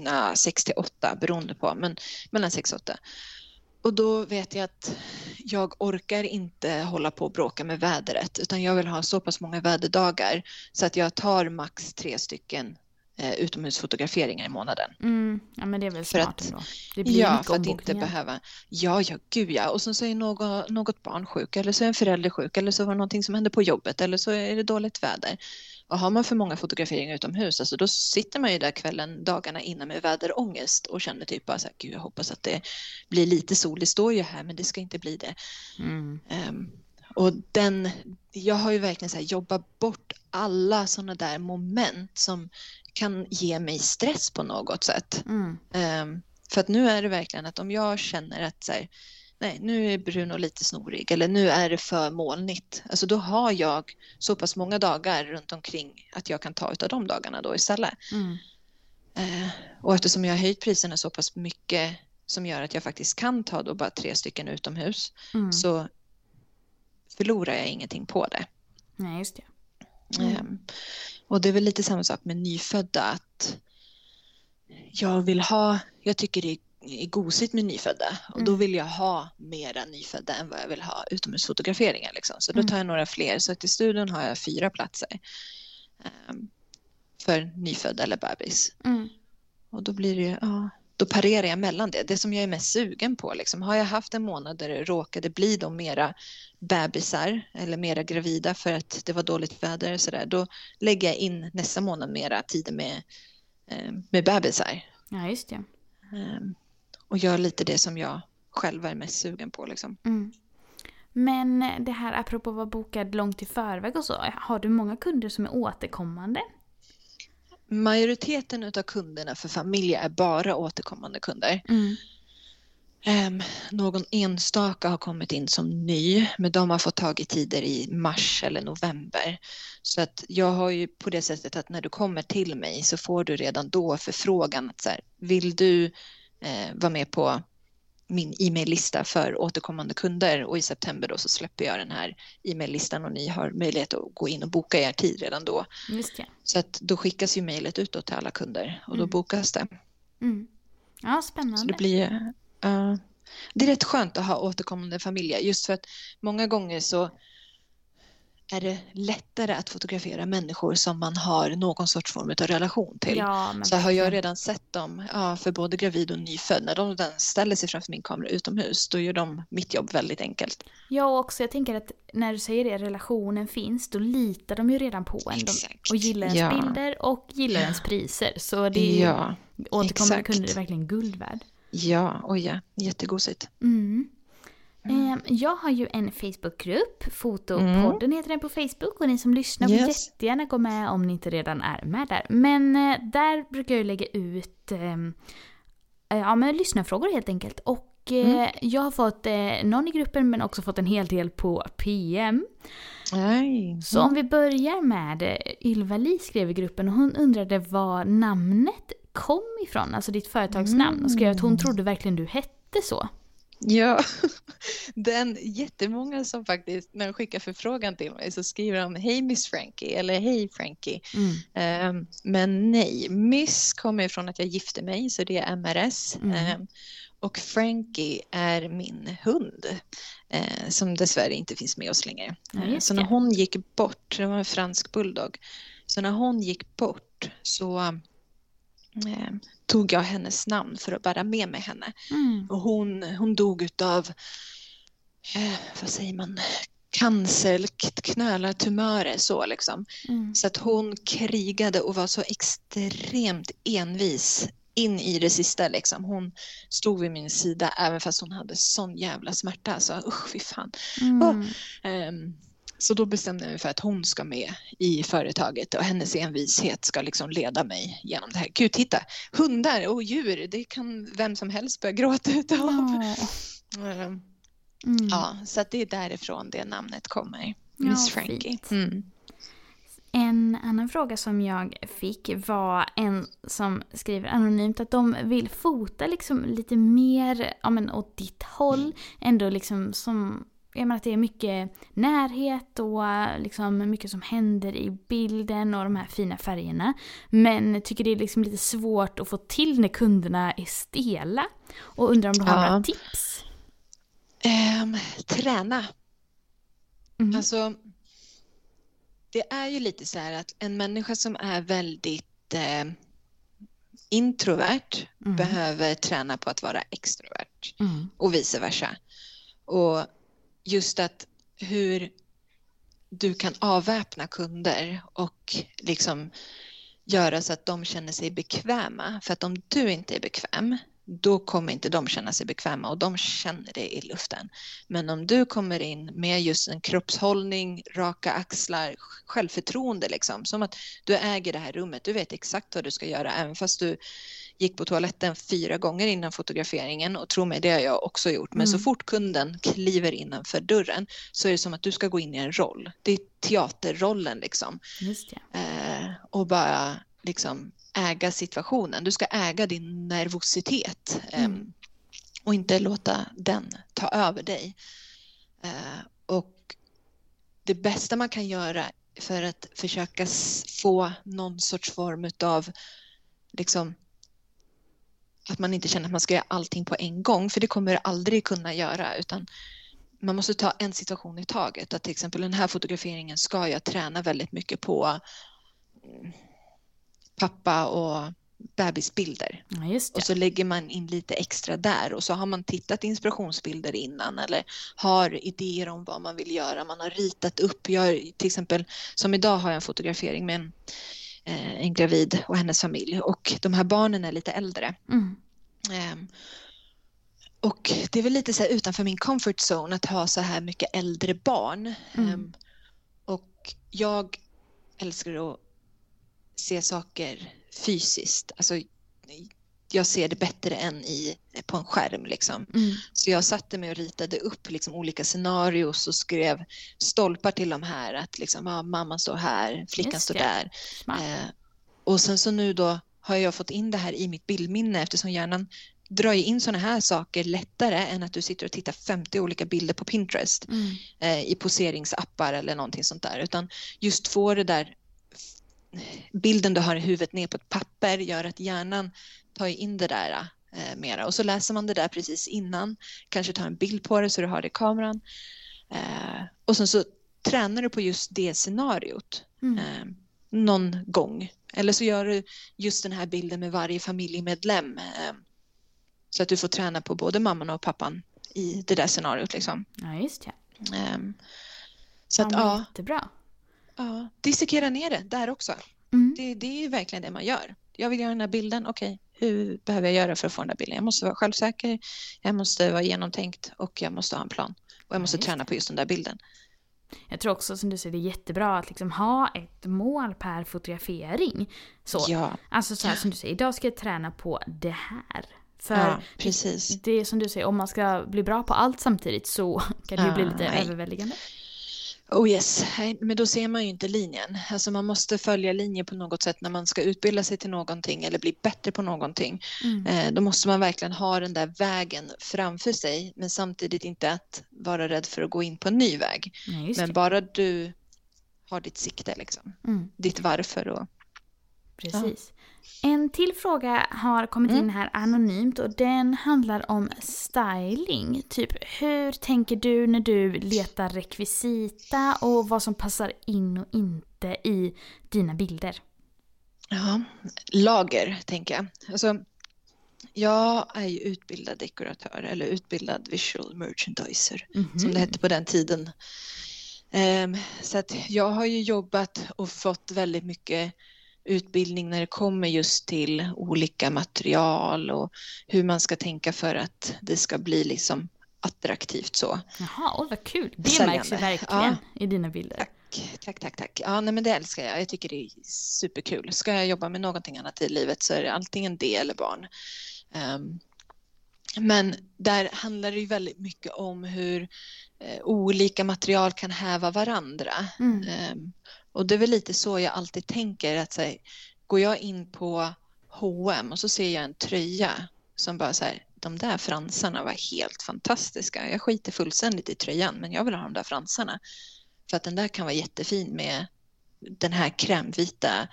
Nej, sex till åtta beroende på, men mellan sex och åtta. Och då vet jag att jag orkar inte hålla på och bråka med vädret utan jag vill ha så pass många väderdagar så att jag tar max tre stycken eh, utomhusfotograferingar i månaden. Mm. Ja men det är väl smart för att, ändå. Det blir ja, för att inte behöva. Ja, ja, gud ja. Och så är något, något barn sjuk eller så är en förälder sjuk eller så var det någonting som hände på jobbet eller så är det dåligt väder. Och har man för många fotograferingar utomhus, alltså då sitter man ju där kvällen, dagarna innan med väderångest och känner typ bara så här, gud jag hoppas att det blir lite sol, det står ju här men det ska inte bli det. Mm. Um, och den, jag har ju verkligen så här, jobbat bort alla sådana där moment som kan ge mig stress på något sätt. Mm. Um, för att nu är det verkligen att om jag känner att så här, nej, nu är Bruno lite snorig eller nu är det för molnigt. Alltså då har jag så pass många dagar runt omkring att jag kan ta av de dagarna då istället. Mm. Uh, och eftersom jag har höjt priserna så pass mycket som gör att jag faktiskt kan ta då bara tre stycken utomhus mm. så förlorar jag ingenting på det. Nej, just det. Mm. Um, och det är väl lite samma sak med nyfödda att jag vill ha, jag tycker det är gosigt med nyfödda och mm. då vill jag ha mera nyfödda än vad jag vill ha utomhusfotograferingar. Liksom. Så då mm. tar jag några fler. Så till studion har jag fyra platser um, för nyfödda eller bebis. Mm. Och då blir det, ja, då parerar jag mellan det. Det som jag är mest sugen på. Liksom. Har jag haft en månad där det råkade bli de mera bebisar eller mera gravida för att det var dåligt väder så där, då lägger jag in nästa månad mera tid med, eh, med bebisar. Ja, just det. Och gör lite det som jag själv är mest sugen på. Liksom. Mm. Men det här apropå att vara bokad långt i förväg och så, har du många kunder som är återkommande? Majoriteten av kunderna för familjer är bara återkommande kunder. Mm. Um, någon enstaka har kommit in som ny, men de har fått tag i tider i mars eller november. Så att jag har ju på det sättet att när du kommer till mig så får du redan då förfrågan att så här, vill du eh, vara med på min e-maillista för återkommande kunder och i september då så släpper jag den här e-maillistan och ni har möjlighet att gå in och boka er tid redan då. Så att då skickas ju mejlet utåt till alla kunder och då mm. bokas det. Mm. Ja, spännande. Så det blir uh, det är rätt skönt att ha återkommande familjer just för att många gånger så är det lättare att fotografera människor som man har någon sorts form av relation till. Ja, så har jag redan sett dem, ja, för både gravid och nyfödd, när de ställer sig framför min kamera utomhus, då gör de mitt jobb väldigt enkelt. Ja, också jag tänker att när du säger det, relationen finns, då litar de ju redan på en och gillar ens ja. bilder och gillar ens priser. Så det är ja, återkommande kunder är verkligen guld värd. Ja, oj ja, jättegosigt. Mm. Mm. Jag har ju en Facebookgrupp, Fotopodden mm. heter den på Facebook och ni som lyssnar yes. får jättegärna gå med om ni inte redan är med där. Men eh, där brukar jag lägga ut ehm, eh, ja, men lyssnarfrågor helt enkelt. Och eh, mm. jag har fått någon i gruppen men också fått en hel del på PM. Nej. Så om vi börjar med Ylva Li skrev i gruppen och hon undrade var namnet kom ifrån, alltså ditt företagsnamn. Och skrev att hon mm. trodde verkligen du hette så. Ja, den jättemånga som faktiskt när de skickar förfrågan till mig så skriver de Hej Miss Frankie eller Hej Frankie. Mm. Um, men nej, Miss kommer ifrån att jag gifte mig så det är MRS. Mm. Um, och Frankie är min hund uh, som dessvärre inte finns med oss längre. Ja, så när hon gick bort, det var en fransk bulldog, så när hon gick bort så eh, tog jag hennes namn för att bära med mig henne. Mm. Och hon, hon dog utav, eh, vad säger man, cancer eller knölar, tumörer så liksom. Mm. Så att hon krigade och var så extremt envis in i det sista liksom. Hon stod vid min sida även fast hon hade sån jävla smärta. Så usch fy fan. Mm. Och, um, så då bestämde jag mig för att hon ska med i företaget och hennes envishet ska liksom leda mig genom det här. Gud, titta! Hundar och djur, det kan vem som helst börja gråta utav. Oh. Mm. Ja, så att det är därifrån det namnet kommer. Miss ja, Frankie. Mm. En annan fråga som jag fick var en som skriver anonymt att de vill fota liksom lite mer ja, men åt ditt håll. Ändå liksom som jag menar att det är mycket närhet och liksom mycket som händer i bilden och de här fina färgerna. Men tycker det är liksom lite svårt att få till när kunderna är stela. Och undrar om du har ja. några tips? Um, träna. Mm. Alltså, det är ju lite så här att en människa som är väldigt eh, introvert mm. behöver träna på att vara extrovert mm. och vice versa. Och just att hur du kan avväpna kunder och liksom göra så att de känner sig bekväma. För att om du inte är bekväm, då kommer inte de känna sig bekväma och de känner det i luften. Men om du kommer in med just en kroppshållning, raka axlar, självförtroende liksom, som att du äger det här rummet, du vet exakt vad du ska göra även fast du gick på toaletten fyra gånger innan fotograferingen och tro mig, det har jag också gjort. Men mm. så fort kunden kliver innanför dörren så är det som att du ska gå in i en roll. Det är teaterrollen liksom. Eh, och bara liksom äga situationen. Du ska äga din nervositet eh, mm. och inte låta den ta över dig. Eh, och det bästa man kan göra för att försöka få någon sorts form av liksom att man inte känner att man ska göra allting på en gång, för det kommer du aldrig kunna göra, utan man måste ta en situation i taget. Att till exempel den här fotograferingen ska jag träna väldigt mycket på mm, pappa och bebisbilder. Ja, och så lägger man in lite extra där och så har man tittat inspirationsbilder innan eller har idéer om vad man vill göra. Man har ritat upp, jag till exempel som idag har jag en fotografering med en en gravid och hennes familj och de här barnen är lite äldre. Mm. Um, och det är väl lite så utanför min comfort zone att ha så här mycket äldre barn. Mm. Um, och jag älskar att se saker fysiskt. Alltså, jag ser det bättre än i, på en skärm. Liksom. Mm. Så jag satte mig och ritade upp liksom, olika scenarios och skrev stolpar till de här. Att liksom, ah, mamman står här, flickan Just står det. där. Eh, och sen så nu då har jag fått in det här i mitt bildminne eftersom hjärnan drar ju in sådana här saker lättare än att du sitter och tittar 50 olika bilder på Pinterest Mm. eh, i poseringsappar eller någonting sånt där. Utan just få det där bilden du har i huvudet ner på ett papper gör att hjärnan tar in det där eh, mera. Och så läser man det där precis innan, kanske tar en bild på det så du har det i kameran. Eh, och sen så tränar du på just det scenariot Mm. eh, någon gång. Eller så gör du just den här bilden med varje familjemedlem. Eh, så att du får träna på både mamman och pappan i det där scenariot. Liksom. Ja, just det. Eh, så att ja, ja, Jättebra. ja, dissekera ner det där också. Mm. Det, det är verkligen det man gör. Jag vill göra den här bilden, okej, hur behöver jag göra för att få den här bilden? Jag måste vara självsäker, jag måste vara genomtänkt och jag måste ha en plan. Och jag måste just träna på just den där bilden. Jag tror också som du säger, det är jättebra att liksom ha ett mål per fotografering. Så. Ja, Alltså så här, som du säger, idag ska jag träna på det här. För ja precis. det är som du säger, om man ska bli bra på allt samtidigt så kan det ju Ja, bli lite nej. överväldigande. Oh yes, men då ser man ju inte linjen. Alltså man måste följa linjen på något sätt när man ska utbilda sig till någonting eller bli bättre på någonting. Mm. Eh, då måste man verkligen ha den där vägen framför sig men samtidigt inte att vara rädd för att gå in på en ny väg. Nej, Men bara du har ditt sikte, liksom. Mm, ditt varför. Och... precis. En till fråga har kommit Mm. in här anonymt och den handlar om styling. Typ hur tänker du när du letar rekvisita och vad som passar in och inte i dina bilder? Ja, lager, tänker jag. Alltså, jag är ju utbildad dekoratör eller utbildad visual merchandiser Mhm. som det hette på den tiden. Ehm, så att jag har ju jobbat och fått väldigt mycket utbildning när det kommer just till olika material och hur man ska tänka för att det ska bli liksom attraktivt så. Jaha, oj vad kul. Det Säljande. märks ju verkligen i dina bilder. Tack, tack, tack, tack. Ja, nej, men det älskar jag. Jag tycker det är superkul. Ska jag jobba med någonting annat i livet så är det antingen det eller barn. Ehm, men där handlar det ju väldigt mycket om hur eh, olika material kan häva varandra. Mm. Ehm, och det är väl lite så jag alltid tänker att så här, går jag in på H&M och så ser jag en tröja som bara så här, de där fransarna var helt fantastiska. Jag skiter fullständigt i tröjan men jag vill ha de där fransarna. För att den där kan vara jättefin med den här krämvita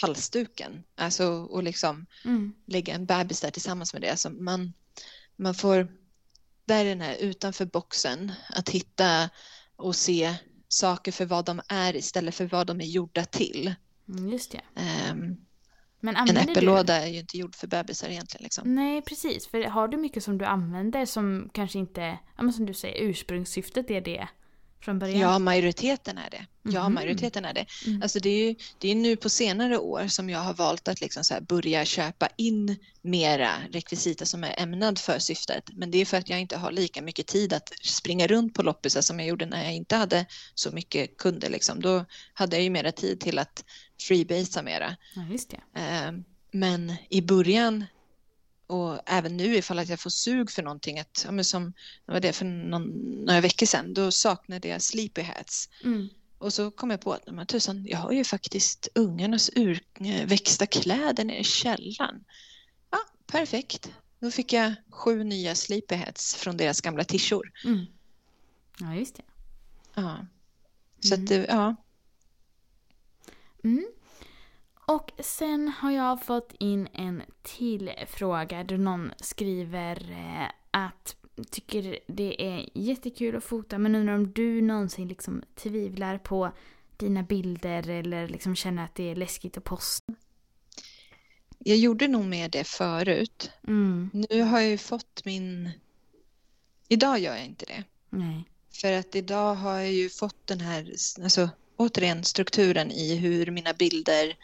halsduken. Alltså och liksom Mm. lägga en bebis där tillsammans med det. Alltså man, man får, där är den här utanför boxen, att hitta och se saker för vad de är istället för vad de är gjorda till. Mm, Just det. Ehm, Men en använder du... äppellåda är ju inte gjord för bebisar egentligen. Liksom. Nej, precis. För har du mycket som du använder som kanske inte, ja men som du säger, ursprungssyftet är det från början? Ja, majoriteten är det. Ja, Mhm. majoriteten är det. Mm. Alltså det är ju det är nu på senare år som jag har valt att liksom börja köpa in mera rekvisita som är ämnad för syftet. Men det är för att jag inte har lika mycket tid att springa runt på loppisar som jag gjorde när jag inte hade så mycket kunder. Liksom. Då hade jag ju mera tid till att freebasea mera. Ja. Eh, Men i början och även nu ifall att jag får sug för någonting, att, ja, men som vad var det för någon, några veckor sedan, då saknade jag sleepy hats. Mm. Och så kom jag på att men tusan, jag har ju faktiskt ungarnas urväxta kläder nere i källaren. Ja, perfekt. Då fick jag sju nya sleepy hats från deras gamla tishor. Mm. Ja, just det. Ja. Så Mm. att det, ja. Mm. Och sen har jag fått in en till fråga där någon skriver eh, att tycker det är jättekul att fota men undrar om du någonsin liksom tvivlar på dina bilder eller liksom känner att det är läskigt att posta. Jag gjorde nog mer det förut. Mm. Nu har jag ju fått min... Idag gör jag inte det. Nej. För att idag har jag ju fått den här, alltså återigen strukturen i hur mina bilder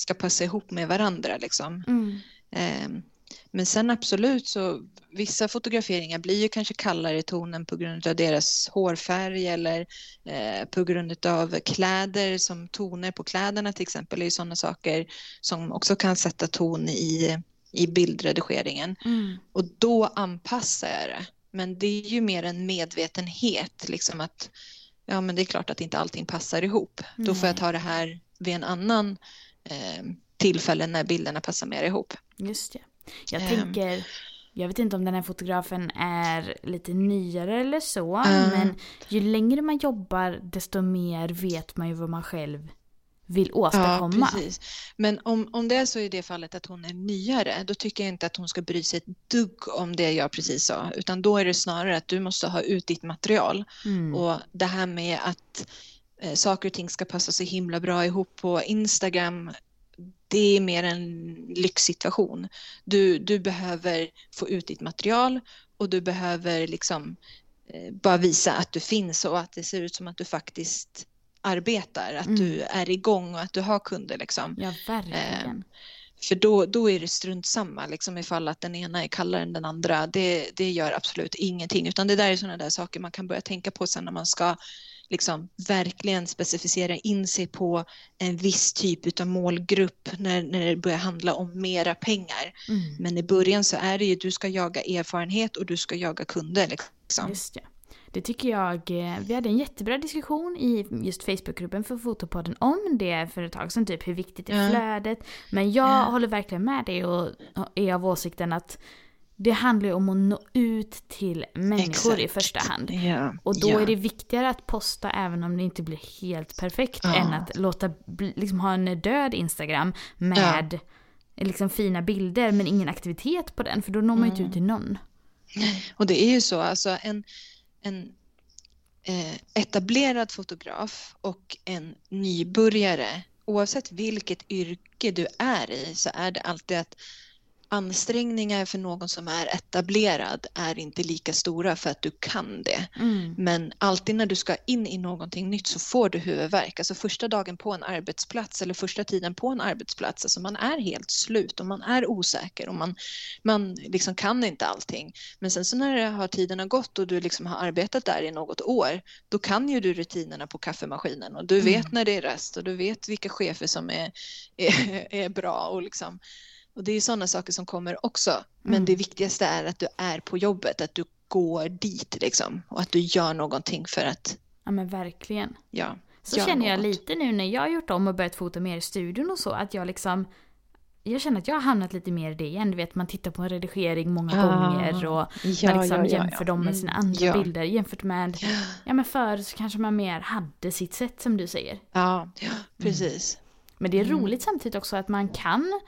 ska passa ihop med varandra liksom. Mm. Ehm, Men sen absolut så vissa fotograferingar blir ju kanske kallare i tonen på grund av deras hårfärg eller eh, på grund av kläder som toner på kläderna till exempel är ju sådana saker som också kan sätta ton i, i bildredigeringen. Mm. Och då anpassar jag det. Men det är ju mer en medvetenhet, liksom att ja, men det är klart att inte allting passar ihop. Då får jag ta det här vid en annan eh, tillfälle när bilderna passar mer ihop. Just det. Jag Ehm. tänker, jag vet inte om den här fotografen är lite nyare eller så, Mm. men ju längre man jobbar desto mer vet man ju vad man själv vill åstadkomma. precis. Men om, om det är så i det fallet att hon är nyare, då tycker jag inte att hon ska bry sig ett dugg om det jag precis sa, utan då är det snarare att du måste ha ut ditt material. Mm. Och det här med att eh, saker och ting ska passa så himla bra ihop på Instagram, det är mer en lyxsituation. Du, du behöver få ut ditt material och du behöver liksom eh, bara visa att du finns och att det ser ut som att du faktiskt arbetar, att Mm. du är igång och att du har kunder liksom. Ja, verkligen. För då, då är det strunt samma, liksom ifall att den ena är kallare än den andra. Det, det gör absolut ingenting, utan det där är sådana där saker man kan börja tänka på sen när man ska liksom verkligen specificera in sig på en viss typ av målgrupp när, när det börjar handla om mera pengar. Mm. Men i början så är det ju, du ska jaga erfarenhet och du ska jaga kunder. Liksom. Just det. Det tycker jag, eh, vi hade en jättebra diskussion i just Facebookgruppen för Fotopodden om det för ett tag sedan, typ hur viktigt är flödet. Men jag Ja. håller verkligen med dig och är av åsikten att det handlar ju om att nå ut till människor i Exakt. första hand. Ja. Och då ja. är det viktigare att posta även om det inte blir helt perfekt Ja. än att låta liksom ha en död Instagram med liksom fina bilder men ingen aktivitet på den för då når man ju inte ut till någon. Och det är ju så, alltså en, en eh, etablerad fotograf och en nybörjare, oavsett vilket yrke du är i, så är det alltid att ansträngningar för någon som är etablerad är inte lika stora för att du kan det. Mm. Men alltid när du ska in i någonting nytt så får du huvudvärk. Alltså första dagen på en arbetsplats eller första tiden på en arbetsplats, alltså man är helt slut och man är osäker och man, man liksom kan inte allting. Men sen så när det har tiden har gått och du liksom har arbetat där i något år, då kan ju du rutinerna på kaffemaskinen och du vet Mm. när det är rest och du vet vilka chefer som är, är, är bra och liksom och det är sådana saker som kommer också. Men Mm. det viktigaste är att du är på jobbet, att du går dit liksom. Och att du gör någonting för att, Ja men verkligen. ja. Så känner jag något. lite nu när jag har gjort om och börjat fota mer i studion och så att jag liksom jag känner att jag har hamnat lite mer i det igen. Du vet, man tittar på en redigering många Ah, gånger och ja, man liksom ja, ja, jämför dem med Mm, sina andra ja. bilder jämfört med, ja men förr så kanske man mer hade sitt sätt som du säger. Ja, precis. Men det är Mm. roligt samtidigt också att man kan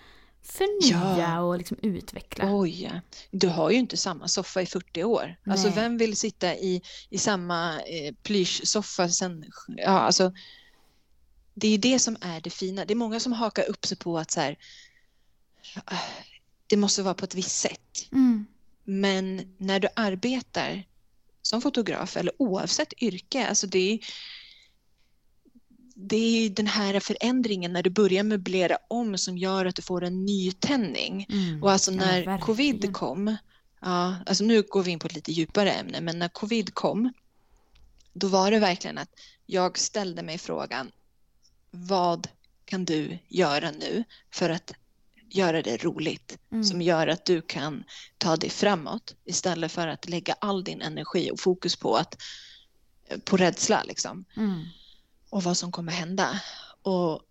förnya Ja. och liksom utveckla. Oj, du har ju inte samma soffa i 40 år. Alltså Nej. vem vill sitta i, i samma eh, plyschsoffa sen, ja alltså. Det är det som är det fina. Det är många som hakar upp sig på att så här, ah, det måste vara på ett visst sätt. Mm. Men när du arbetar som fotograf eller oavsett yrke, alltså det är, det är ju den här förändringen när du börjar möblera om som gör att du får en nytändning. Mm. Och alltså Ja, när verkligen. covid kom, ja, alltså nu går vi in på ett lite djupare ämne, men när covid kom, då var det verkligen att jag ställde mig frågan, vad kan du göra nu för att göra det roligt? Mm. som gör att du kan ta dig framåt istället för att lägga all din energi och fokus på, att, på rädsla liksom, Mm. Och vad som kommer hända. Och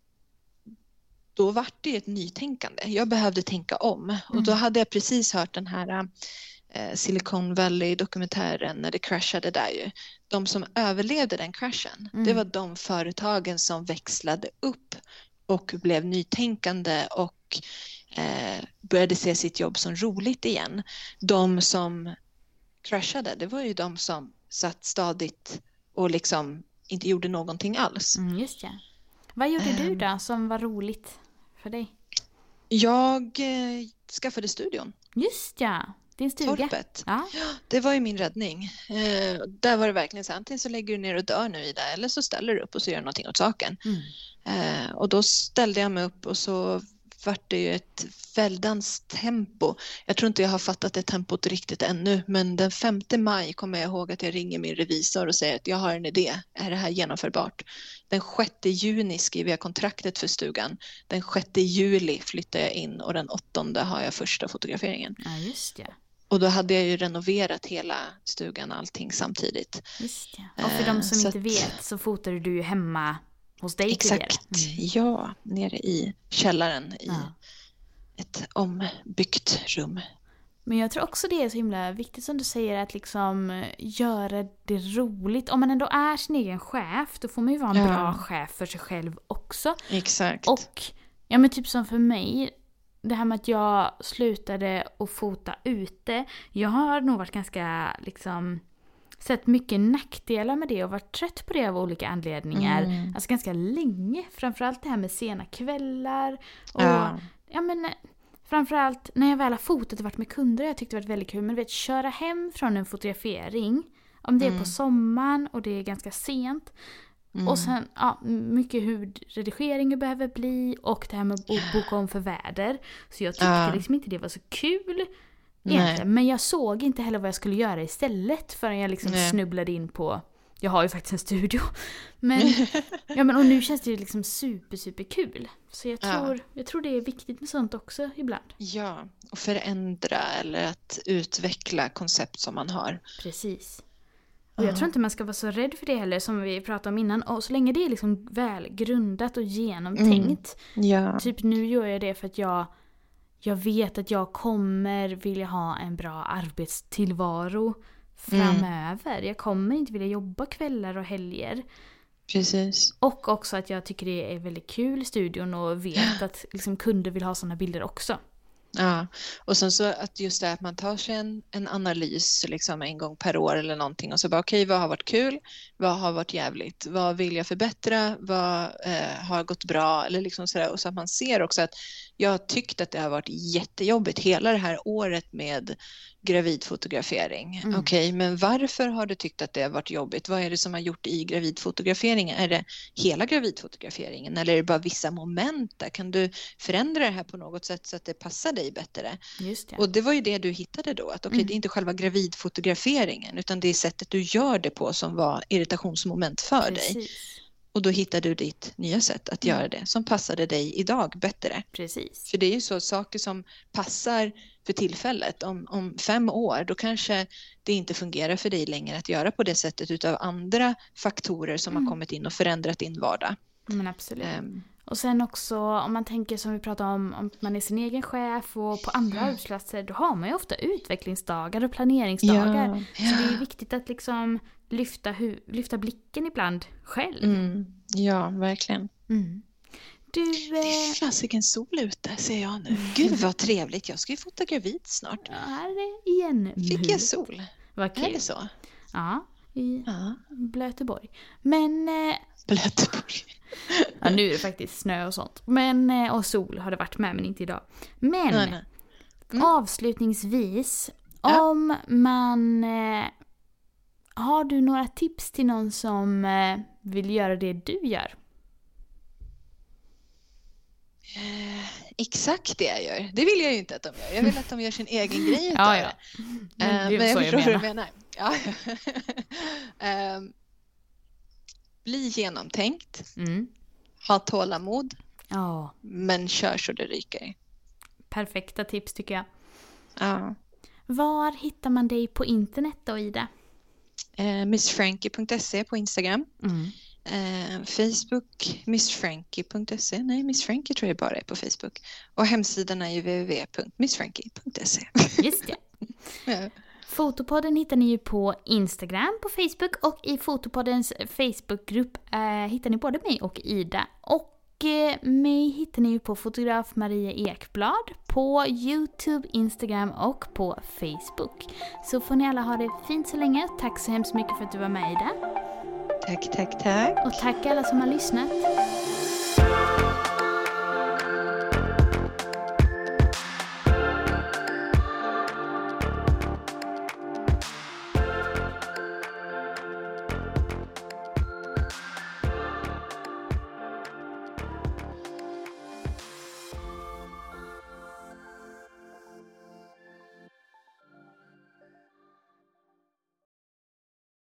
då var det ett nytänkande. Jag behövde tänka om och då Mm. hade jag precis hört den här eh, Silicon Valley-dokumentären när det kraschade där ju. De som överlevde den kraschen, Mm. det var de företagen som växlade upp och blev nytänkande och eh, började se sitt jobb som roligt igen. De som kraschade, det var ju de som satt stadigt och liksom inte gjorde någonting alls. Mm, just det. Vad gjorde du Ehm. då som var roligt för dig? Jag eh, skaffade studion, Just ja, din stuga. Torpet. Ja. Det var ju min räddning. Eh, där var det verkligen så antingen så lägger du ner och dör nu Ida eller så ställer du upp och så gör du någonting åt saken. Mm. Eh, och då ställde jag mig upp och så vart det ju ett väldans tempo. Jag tror inte jag har fattat det tempot riktigt ännu, men den 5 maj kommer jag ihåg att jag ringer min revisor och säger att jag har en idé. Är det här genomförbart? Den 6 juni skriver jag kontraktet för stugan. Den 6 juli flyttar jag in och den 8 har jag första fotograferingen. Ja, just det. Och då hade jag ju renoverat hela stugan allting samtidigt. Just det. Och för de som Eh, så inte att- vet så fotade du ju hemma hos dig Exakt, tidigare. Mm. ja, nere i källaren i Ja. ett ombyggt rum. Men jag tror också det är så himla viktigt som du säger att liksom eh, göra det roligt. Om man ändå är sin egen chef då får man ju vara en Ja. bra chef för sig själv också. Exakt. Och ja men typ som för mig, det här med att jag slutade att fota ute. Jag har nog varit ganska liksom sett mycket nackdelar med det och varit trött på det av olika anledningar. Mm. Alltså ganska länge. Framförallt det här med sena kvällar. Och Ja. ja men eh, framförallt när jag väl har fotat och varit med kunder jag tyckt det varit väldigt kul. Men du vet, köra hem från en fotografering. Om det är Mm. på sommaren och det är ganska sent. Mm. Och sen ja, mycket hur redigeringen behöver bli och det här med att bo- boka om för väder. Så jag tyckte Ja. liksom inte det var så kul. Egentligen. Men jag såg inte heller vad jag skulle göra istället förrän jag liksom Nej. snubblade in på jag har ju faktiskt en studio. Men, ja, men och nu känns det ju liksom super, super kul. Så jag Ja. tror, jag tror det är viktigt med sånt också ibland. Ja, och förändra eller att utveckla koncept som man har. Precis. Och jag tror inte man ska vara så rädd för det heller som vi pratade om innan. Och så länge det är liksom väl grundat och genomtänkt. Ja, Typ nu gör jag det för att jag, jag vet att jag kommer vilja ha en bra arbetstillvaro framöver. Jag kommer inte vilja jobba kvällar och helger. precis. Och också att jag tycker det är väldigt kul i studion och vet att liksom, kunder vill ha sådana bilder också. Ja, och sen så att just det att man tar sig en, en analys liksom en gång per år eller någonting och så bara okej, vad har varit kul? Vad har varit jävligt? Vad vill jag förbättra? Vad eh, har gått bra? Eller liksom sådär. Och så att man ser också att jag har tyckt att det har varit jättejobbigt hela det här året med gravidfotografering. Mm. Okej, men varför har du tyckt att det har varit jobbigt? Vad är det som har gjort i gravidfotograferingen? Är det hela gravidfotograferingen eller är det bara vissa moment där? Kan du förändra det här på något sätt så att det passar dig bättre? Just det. Och det var ju det du hittade då, att okej, Mm. det är inte själva gravidfotograferingen utan det är sättet du gör det på som var irritationsmoment för dig. Och då hittade du ditt nya sätt att Mm. göra det som passade dig idag bättre. Precis. För det är ju så, saker som passar för tillfället, om, om fem år, då kanske det inte fungerar för dig längre att göra på det sättet utav andra faktorer som Mm. har kommit in och förändrat din vardag. Men absolut. Ehm, Och sen också om man tänker som vi pratade om, om man är sin egen chef och på andra Mm. arbetsplatser då har man ju ofta utvecklingsdagar och planeringsdagar. ja, Så det är ja. viktigt att liksom lyfta, hu- lyfta blicken ibland själv. Mm, ja, verkligen. Mm. Du, Det är eh, fasiken sol ute ser jag nu. Gud vad trevligt, jag ska ju fota gravid snart. ja, här är igen. Fick jag sol? Vad Är kul. det så? Ja, i Ja. Blöteborg. Men, eh, Blöteborg. ja nu är det faktiskt snö och sånt. Men, eh, och sol har det varit med men inte idag. Men, Nej, nej. Mm. avslutningsvis. Ja. Om man... Har du några tips till någon som eh, vill göra det du gör? Eh, exakt det jag gör. Det vill jag ju inte att de gör. Jag vill att de gör sin egen grej utav Ja, ja. det. Men Eh, det är men jag förstår vad du menar. Ja. Ehm, bli genomtänkt, Mm. ha tålamod, Ja, men kör så det ryker. perfekta tips tycker jag. Ja. Var hittar man dig på internet då, Ida? Eh, Missfrankie.se på Instagram. Mm. Eh, Facebook, missfrankie.se. Nej, Miss Frankie tror jag bara är på Facebook. Och hemsidan är ju www.missfrankie.se. Just det. Ja. Fotopodden hittar ni ju på Instagram, på Facebook och i Fotopoddens Facebookgrupp eh, hittar ni både mig och Ida. Och eh, mig hittar ni ju på fotograf Maria Ekblad på Youtube, Instagram och på Facebook. Så får ni alla ha det fint så länge. Tack så hemskt mycket för att du var med Ida. Tack, tack, tack. Och tack alla som har lyssnat.